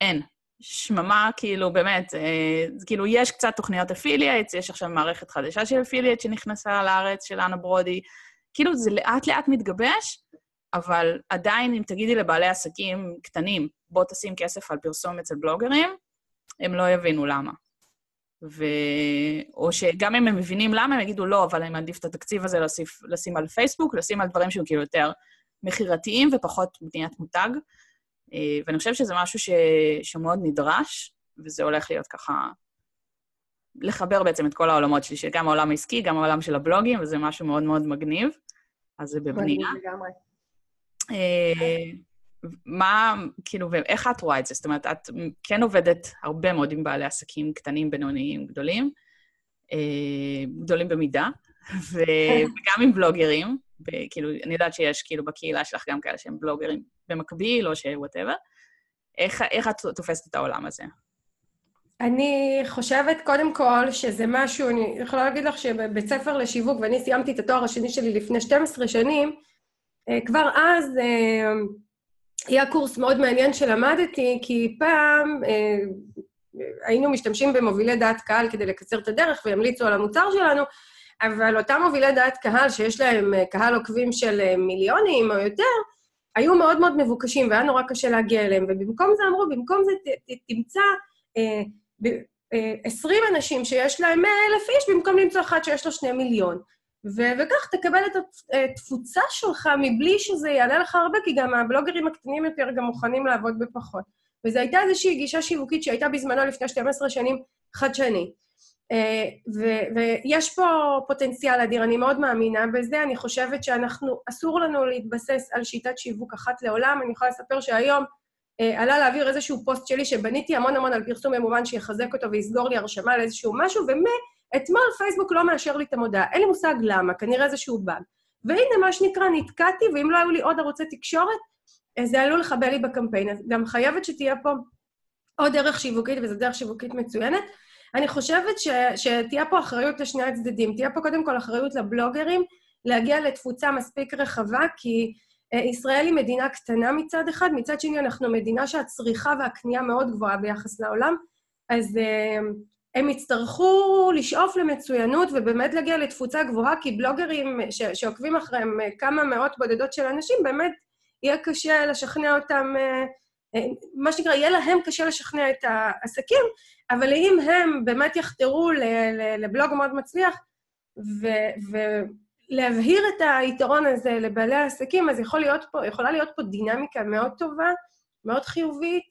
אין. שממה, כאילו, באמת, אה, כאילו, יש קצת תוכניות affiliates, יש עכשיו מערכת חדשה של affiliate שנכנסה לארץ, של אנה ברודי. כאילו, זה לאט-לאט מתגבש, אבל עדיין, אם תגידי לבעלי עסקים קטנים, בוא תשים כסף על פרסום אצל בלוגרים, הם לא יבינו למה. ו... או שגם אם הם מבינים למה, הם יגידו, לא, אבל אני מעדיף את התקציב הזה לסיף, לשים על פייסבוק, לשים על דברים שהם כאילו יותר מכירתיים ופחות בניית מותג. אה, ואני חושבת שזה משהו ש... שמאוד נדרש, וזה הולך להיות ככה... לחבר בעצם את כל העולמות שלי, שגם העולם העסקי, גם העולם של הבלוגים, וזה משהו מאוד מאוד מגניב. אז זה בבנייה. אה, מה, כאילו, ואיך את רואה את זה? זאת אומרת, את כן עובדת הרבה מאוד עם בעלי עסקים קטנים, בינוניים, גדולים, אה, גדולים במידה, וגם עם בלוגרים, כאילו, אני יודעת שיש כאילו בקהילה שלך גם כאלה שהם בלוגרים במקביל, או שוואטאבר. איך, איך את תופסת את העולם הזה? אני חושבת קודם כל שזה משהו, אני יכולה להגיד לך שבבית ספר לשיווק, ואני סיימתי את התואר השני שלי לפני 12 שנים, אה, כבר אז אה, היה קורס מאוד מעניין שלמדתי, כי פעם אה, היינו משתמשים במובילי דעת קהל כדי לקצר את הדרך וימליצו על המוצר שלנו, אבל אותם מובילי דעת קהל, שיש להם קהל עוקבים של מיליונים או יותר, היו מאוד מאוד מבוקשים והיה נורא קשה להגיע אליהם. ובמקום זה אמרו, במקום זה ת, ת, תמצא אה, ב, אה, 20 אנשים שיש להם 100 אלף איש, במקום למצוא אחד שיש לו 2 מיליון. ו- וכך תקבל את התפוצה שלך מבלי שזה יעלה לך הרבה, כי גם הבלוגרים הקטנים יותר גם מוכנים לעבוד בפחות. וזו הייתה איזושהי גישה שיווקית שהייתה בזמנו לפני 12 שנים חדשני. אה, ויש פה פוטנציאל אדיר, אני מאוד מאמינה בזה. אני חושבת שאנחנו, אסור לנו להתבסס על שיטת שיווק אחת לעולם. אני יכולה לספר שהיום אה, עלה להעביר איזשהו פוסט שלי שבניתי המון המון על פרסום ממומן שיחזק אותו ויסגור לי הרשמה לאיזשהו משהו, ומ... אתמול פייסבוק לא מאשר לי את המודעה, אין לי מושג למה, כנראה איזשהו באג. והנה, מה שנקרא, נתקעתי, ואם לא היו לי עוד ערוצי תקשורת, אה, זה עלול לחבל לי בקמפיין. אז גם חייבת שתהיה פה עוד דרך שיווקית, וזו דרך שיווקית מצוינת. אני חושבת ש, שתהיה פה אחריות לשני הצדדים. תהיה פה קודם כל אחריות לבלוגרים, להגיע לתפוצה מספיק רחבה, כי אה, ישראל היא מדינה קטנה מצד אחד, מצד שני אנחנו מדינה שהצריכה והקנייה מאוד גבוהה ביחס לעולם, אז אה, הם יצטרכו לשאוף למצוינות ובאמת להגיע לתפוצה גבוהה, כי בלוגרים ש- שעוקבים אחריהם אה, כמה מאות בודדות של אנשים, באמת יהיה קשה לשכנע אותם, מה שנקרא, יהיה להם קשה לשכנע את העסקים, אבל אם הם באמת יחתרו לבלוג מאוד מצליח, ולהבהיר את היתרון הזה לבעלי העסקים, אז יכול להיות פה, יכולה להיות פה דינמיקה מאוד טובה, מאוד חיובית,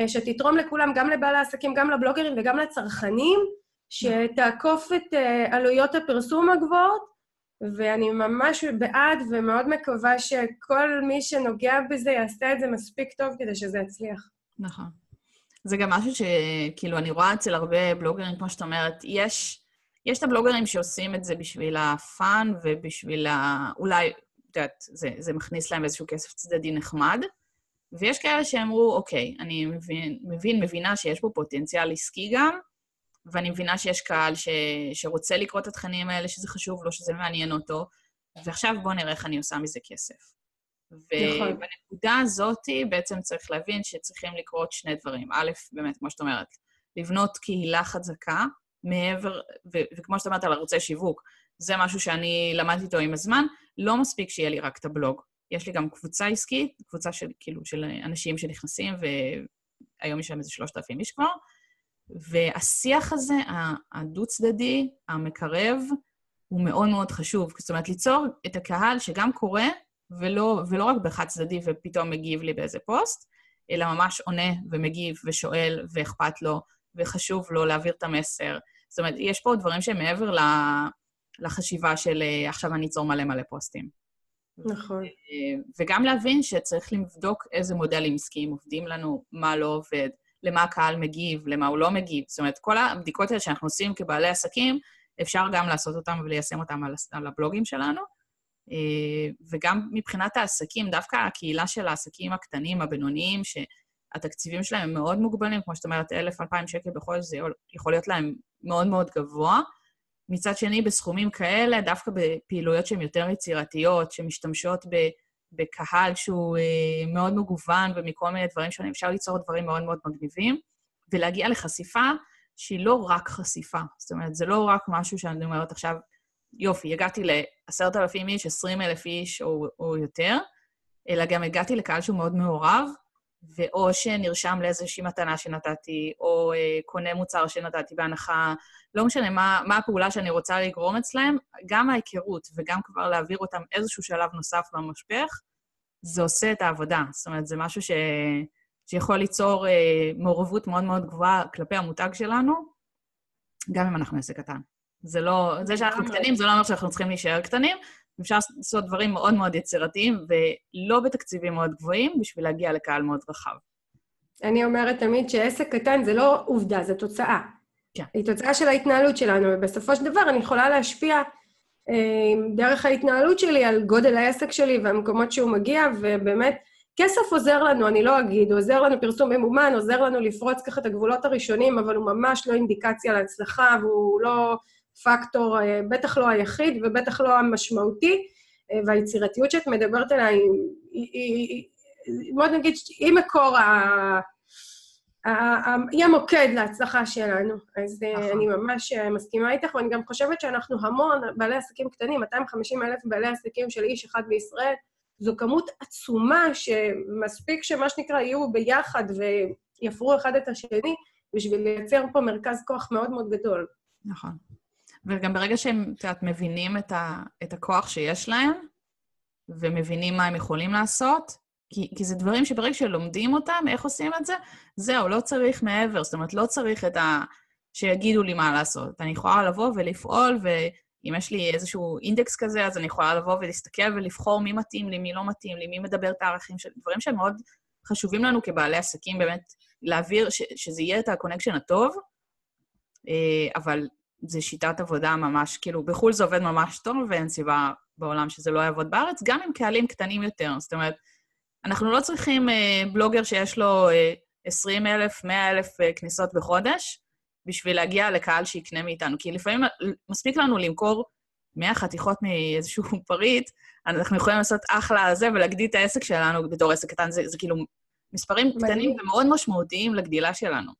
אה, שתתרום לכולם, גם לבעלי העסקים, גם לבלוגרים וגם לצרכנים, שתעקוף את אה, עלויות הפרסום הגבוהות, ואני ממש בעד ומאוד מקווה שכל מי שנוגע בזה יעשה את זה מספיק טוב כדי שזה יצליח. נכון. זה גם משהו שכאילו אני רואה אצל הרבה בלוגרים, כמו שאת אומרת, יש, יש את הבלוגרים שעושים את זה בשביל הפאן ובשביל ה... אולי, את יודעת, זה, זה מכניס להם איזשהו כסף צדדי נחמד, ויש כאלה שאמרו, אוקיי, אני מבין, מבין, מבינה שיש פה פוטנציאל עסקי גם, ואני מבינה שיש קהל ש, שרוצה לקרוא את התכנים האלה, שזה חשוב לו, שזה מעניין אותו, ועכשיו בואו נראה איך אני עושה מזה כסף. נכון. ובנקודה הזאת בעצם צריך להבין שצריכים לקרות שני דברים. א', באמת, כמו שאת אומרת, לבנות קהילה חזקה, מעבר, ו- וכמו שאת אומרת על ערוצי שיווק, זה משהו שאני למדתי איתו עם הזמן, לא מספיק שיהיה לי רק את הבלוג. יש לי גם קבוצה עסקית, קבוצה של, כאילו, של אנשים שנכנסים, והיום יש שם איזה 3,000 איש כבר, והשיח הזה, הדו-צדדי, המקרב, הוא מאוד מאוד חשוב. זאת אומרת, ליצור את הקהל שגם קורא, ולא, ולא רק בחד-צדדי ופתאום מגיב לי באיזה פוסט, אלא ממש עונה ומגיב ושואל ואכפת לו, וחשוב לו להעביר את המסר. זאת אומרת, יש פה דברים שהם מעבר לחשיבה של עכשיו אני אצור מלא מלא פוסטים. נכון. וגם להבין שצריך לבדוק איזה מודלים עסקיים עובדים לנו, מה לא עובד, למה הקהל מגיב, למה הוא לא מגיב. זאת אומרת, כל הבדיקות האלה שאנחנו עושים כבעלי עסקים, אפשר גם לעשות אותם וליישם אותם על, על הבלוגים שלנו. אה, וגם מבחינת העסקים, דווקא הקהילה של העסקים הקטנים, הבינוניים, שהתקציבים שלהם הם מאוד מוגבלים, כמו שאת אומרת, 1,000-2,000 שקל בחודש, זה יכול להיות להם מאוד מאוד גבוה. מצד שני, בסכומים כאלה, דווקא בפעילויות שהן יותר יצירתיות, שמשתמשות ב, בקהל שהוא אה, מאוד מגוון ומכל מיני דברים שונים, אפשר ליצור דברים מאוד מאוד מגניבים, ולהגיע לחשיפה שהיא לא רק חשיפה. זאת אומרת, זה לא רק משהו שאני אומרת עכשיו, יופי, הגעתי לעשרת אלפים איש, עשרים אלף איש או, או יותר, אלא גם הגעתי לקהל שהוא מאוד מעורב, ואו שנרשם לאיזושהי מתנה שנתתי, או אה, קונה מוצר שנתתי בהנחה, לא משנה מה, מה הפעולה שאני רוצה לגרום אצלהם, גם ההיכרות וגם כבר להעביר אותם איזשהו שלב נוסף במשפך, זה עושה את העבודה. זאת אומרת, זה משהו ש... שיכול ליצור אה, מעורבות מאוד מאוד גבוהה כלפי המותג שלנו, גם אם אנחנו עסק קטן. זה לא... זה שאנחנו קטנים, זה לא אומר שאנחנו צריכים להישאר קטנים. אפשר לעשות דברים מאוד מאוד יצירתיים ולא בתקציבים מאוד גבוהים בשביל להגיע לקהל מאוד רחב. אני אומרת תמיד שעסק קטן זה לא עובדה, זה תוצאה. כן. היא תוצאה של ההתנהלות שלנו, ובסופו של דבר אני יכולה להשפיע אה, דרך ההתנהלות שלי על גודל העסק שלי והמקומות שהוא מגיע, ובאמת, כסף עוזר לנו, אני לא אגיד, הוא עוזר לנו פרסום ממומן, עוזר לנו לפרוץ ככה את הגבולות הראשונים, אבל הוא ממש לא אינדיקציה להצלחה, והוא לא פקטור, אה, בטח לא היחיד ובטח לא המשמעותי, אה, והיצירתיות שאת מדברת עליה היא, היא, היא בוא נגיד, היא מקור ה... היא המוקד להצלחה שלנו. אז אה, נכון. אני ממש מסכימה איתך, ואני גם חושבת שאנחנו המון בעלי עסקים קטנים, 250 אלף בעלי עסקים של איש אחד בישראל, זו כמות עצומה שמספיק שמה שנקרא יהיו ביחד ויפרו אחד את השני, בשביל לייצר פה מרכז כוח מאוד מאוד גדול. נכון. וגם ברגע שהם, את יודעת, מבינים את, ה, את הכוח שיש להם, ומבינים מה הם יכולים לעשות, כי, כי זה דברים שברגע שלומדים אותם, איך עושים את זה, זהו, לא צריך מעבר. זאת אומרת, לא צריך את ה... שיגידו לי מה לעשות. אני יכולה לבוא ולפעול, ואם יש לי איזשהו אינדקס כזה, אז אני יכולה לבוא ולהסתכל ולבחור מי מתאים לי, מי לא מתאים לי, מי מדבר את הערכים של... דברים שהם מאוד חשובים לנו כבעלי עסקים, באמת, להעביר, ש, שזה יהיה את ה connection הטוב, אה, אבל זה שיטת עבודה ממש, כאילו, בחו"ל זה עובד ממש טוב, ואין סיבה בעולם שזה לא יעבוד בארץ, גם עם קהלים קטנים יותר. זאת אומרת, אנחנו לא צריכים אה, בלוגר שיש לו אה, 20 אלף, 100 אלף אה, כניסות בחודש, בשביל להגיע לקהל שיקנה מאיתנו. כי לפעמים מספיק לנו למכור 100 חתיכות מאיזשהו פריט, אנחנו יכולים לעשות אחלה זה ולהגדיל את העסק שלנו בתור עסק קטן. זה, זה כאילו מספרים קטנים ומאוד משמעותיים לגדילה שלנו.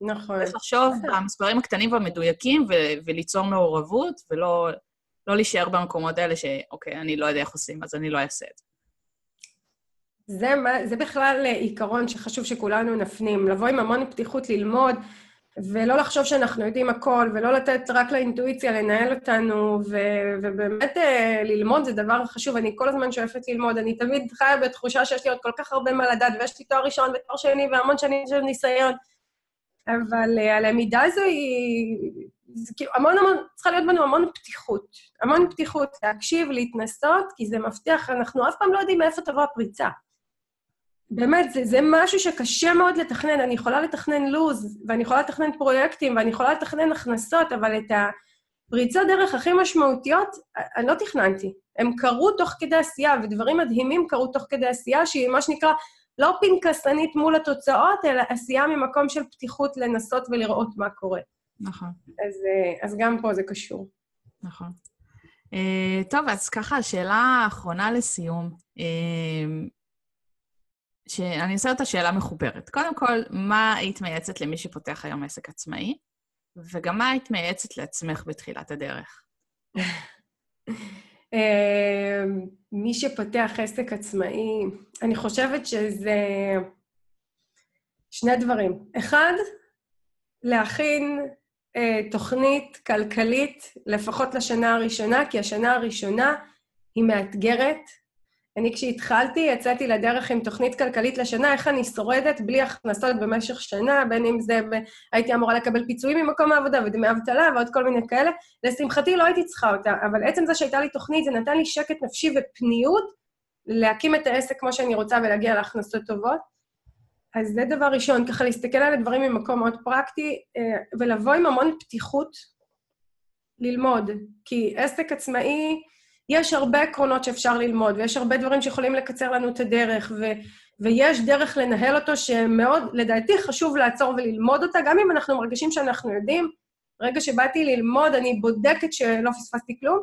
נכון. צריך לחשוב במספרים הקטנים והמדויקים ו- וליצור מעורבות, ולא לא להישאר במקומות האלה שאוקיי, אני לא יודע איך עושים, אז אני לא אעשה את זה. זה, זה בכלל עיקרון שחשוב שכולנו נפנים, לבוא עם המון פתיחות ללמוד, ולא לחשוב שאנחנו יודעים הכל, ולא לתת רק לאינטואיציה לנהל אותנו, ו- ובאמת אה, ללמוד זה דבר חשוב. אני כל הזמן שואפת ללמוד, אני תמיד חיה בתחושה שיש לי עוד כל כך הרבה מה לדעת, ויש לי תואר ראשון ותואר שני והמון שנים של ניסיון. אבל אה, הלמידה הזו היא... זה כאילו המון המון, צריכה להיות בנו המון פתיחות. המון פתיחות, להקשיב, להתנסות, כי זה מבטיח, אנחנו אף פעם לא יודעים מאיפה תבוא הפריצה. באמת, זה, זה משהו שקשה מאוד לתכנן. אני יכולה לתכנן לו"ז, ואני יכולה לתכנן פרויקטים, ואני יכולה לתכנן הכנסות, אבל את הפריצות דרך הכי משמעותיות, אני לא תכננתי. הם קרו תוך כדי עשייה, ודברים מדהימים קרו תוך כדי עשייה, שהיא מה שנקרא לא פנקסנית מול התוצאות, אלא עשייה ממקום של פתיחות לנסות ולראות מה קורה. נכון. אז, אה, אז גם פה זה קשור. נכון. Uh, טוב, אז ככה, השאלה האחרונה לסיום, uh, שאני אעשה אותה שאלה מחוברת. קודם כל, מה היית מייעצת למי שפותח היום עסק עצמאי, וגם מה היית מייעצת לעצמך בתחילת הדרך? אמ, מי שפותח עסק עצמאי, אני חושבת שזה שני דברים. אחד, להכין אה, תוכנית כלכלית, לפחות לשנה הראשונה, כי השנה הראשונה היא מאתגרת. אני כשהתחלתי, יצאתי לדרך עם תוכנית כלכלית לשנה, איך אני שורדת בלי הכנסות במשך שנה, בין אם זה, ב... הייתי אמורה לקבל פיצויים ממקום העבודה ודמי אבטלה ועוד כל מיני כאלה. לשמחתי לא הייתי צריכה אותה, אבל עצם זה שהייתה לי תוכנית, זה נתן לי שקט נפשי ופניות להקים את העסק כמו שאני רוצה ולהגיע להכנסות טובות. אז זה דבר ראשון, ככה להסתכל על הדברים ממקום מאוד פרקטי, אה, ולבוא עם המון פתיחות ללמוד. כי עסק עצמאי, יש הרבה עקרונות שאפשר ללמוד, ויש הרבה דברים שיכולים לקצר לנו את הדרך, ו, ויש דרך לנהל אותו שמאוד, לדעתי, חשוב לעצור וללמוד אותה, גם אם אנחנו מרגישים שאנחנו יודעים. ברגע שבאתי ללמוד, אני בודקת שלא פספסתי כלום,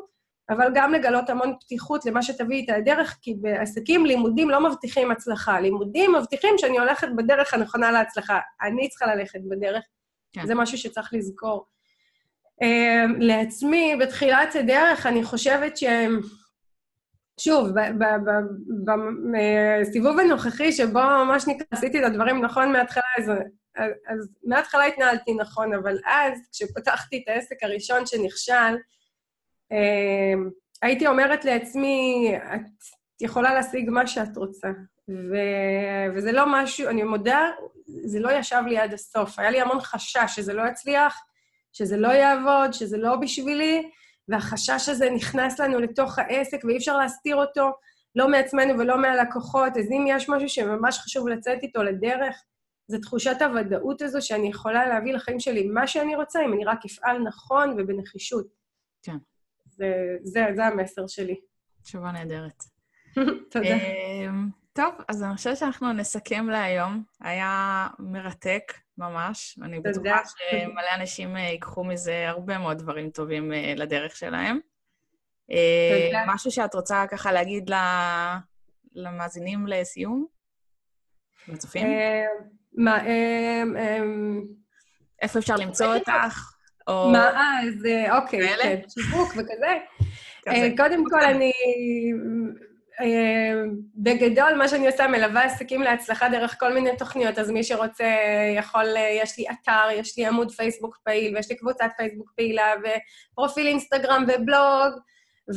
אבל גם לגלות המון פתיחות למה שתביא איתה הדרך, כי בעסקים לימודים לא מבטיחים הצלחה. לימודים מבטיחים שאני הולכת בדרך הנכונה להצלחה. אני צריכה ללכת בדרך. כן. זה משהו שצריך לזכור. Uh, לעצמי, בתחילת הדרך, אני חושבת ש... שוב, בסיבוב הנוכחי, שבו ממש נקרא, עשיתי את הדברים נכון מההתחלה, אז, אז, מההתחלה התנהלתי נכון, אבל אז, כשפתחתי את העסק הראשון שנכשל, uh, הייתי אומרת לעצמי, את יכולה להשיג מה שאת רוצה. ו... וזה לא משהו, אני מודה, זה לא ישב לי עד הסוף. היה לי המון חשש שזה לא יצליח, שזה לא יעבוד, שזה לא בשבילי, והחשש הזה נכנס לנו לתוך העסק ואי אפשר להסתיר אותו, לא מעצמנו ולא מהלקוחות. אז אם יש משהו שממש חשוב לצאת איתו לדרך, זה תחושת הוודאות הזו שאני יכולה להביא לחיים שלי מה שאני רוצה, אם אני רק אפעל נכון ובנחישות. כן. זה, זה, זה המסר שלי. תשובה נהדרת. תודה. אמ, טוב, אז אני חושבת שאנחנו נסכם להיום. היה מרתק. ממש. אני בטוחה שמלא אנשים אה, ייקחו מזה הרבה מאוד דברים טובים אה, לדרך שלהם. אה, תודה. משהו שאת רוצה ככה להגיד למאזינים לסיום? לצופים? מה, איפה אפשר למצוא אותך? מה, אה, אז אוקיי, כן, שיווק וכזה. קודם כל, אני בגדול, מה שאני עושה, מלווה עסקים להצלחה דרך כל מיני תוכניות, אז מי שרוצה יכול, אה, יש לי אתר, יש לי עמוד פייסבוק פעיל, ויש לי קבוצת פייסבוק פעילה, ופרופיל אינסטגרם ובלוג,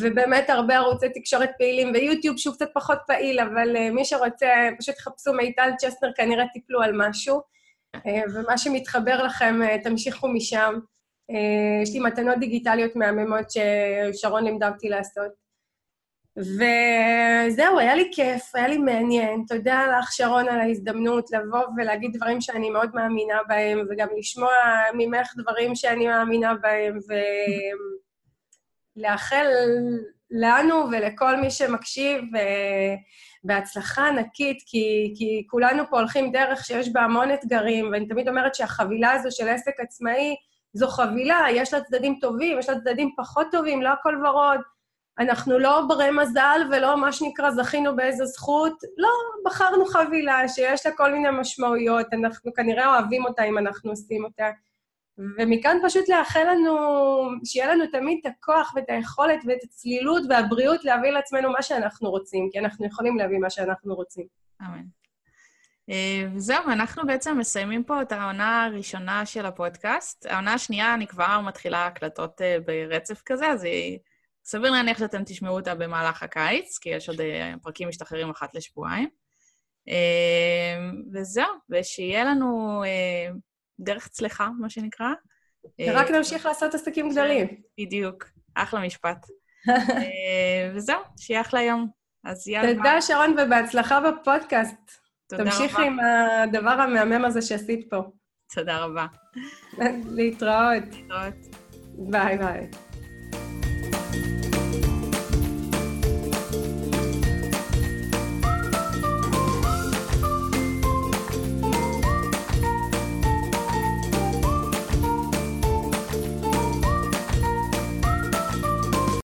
ובאמת הרבה ערוצי תקשורת פעילים, ויוטיוב שהוא קצת פחות פעיל, אבל uh, מי שרוצה, פשוט תחפשו מיטל צ'סנר, כנראה תיפלו על משהו, ומה שמתחבר לכם, תמשיכו משם. יש לי מתנות דיגיטליות מהממות ששרון לימדה אותי לעשות. וזהו, היה לי כיף, היה לי מעניין. תודה לך, שרון, על ההזדמנות לבוא ולהגיד דברים שאני מאוד מאמינה בהם, וגם לשמוע ממך דברים שאני מאמינה בהם, ולאחל לנו ולכל מי שמקשיב בהצלחה ענקית, כי, כי כולנו פה הולכים דרך שיש בה המון אתגרים, ואני תמיד אומרת שהחבילה הזו של עסק עצמאי זו חבילה, יש לה צדדים טובים, יש לה צדדים פחות טובים, לא הכל ורוד. אנחנו לא ברי מזל ולא מה שנקרא זכינו באיזו זכות, לא, בחרנו חבילה שיש לה כל מיני משמעויות, אנחנו כנראה אוהבים אותה אם אנחנו עושים אותה. ומכאן פשוט לאחל לנו, שיהיה לנו תמיד את הכוח ואת היכולת ואת הצלילות והבריאות להביא לעצמנו מה שאנחנו רוצים, כי אנחנו יכולים להביא מה שאנחנו רוצים. אמן. אה, וזהו, אנחנו בעצם מסיימים פה את העונה הראשונה של הפודקאסט. העונה השנייה, אני כבר מתחילה הקלטות אה, ברצף כזה, אז היא סביר להניח שאתם תשמעו אותה במהלך הקיץ, כי יש עוד אה, פרקים משתחררים אחת לשבועיים. אה, וזהו, ושיהיה לנו אה, דרך צלחה, מה שנקרא. רק נמשיך לעשות עסקים גדולים. בדיוק, אחלה משפט. וזהו, שיהיה אחלה יום. אז יאללה. תודה, שרון, ובהצלחה בפודקאסט. תודה רבה. תמשיכי עם הדבר המהמם הזה שעשית פה. תודה רבה. להתראות. להתראות. ביי ביי.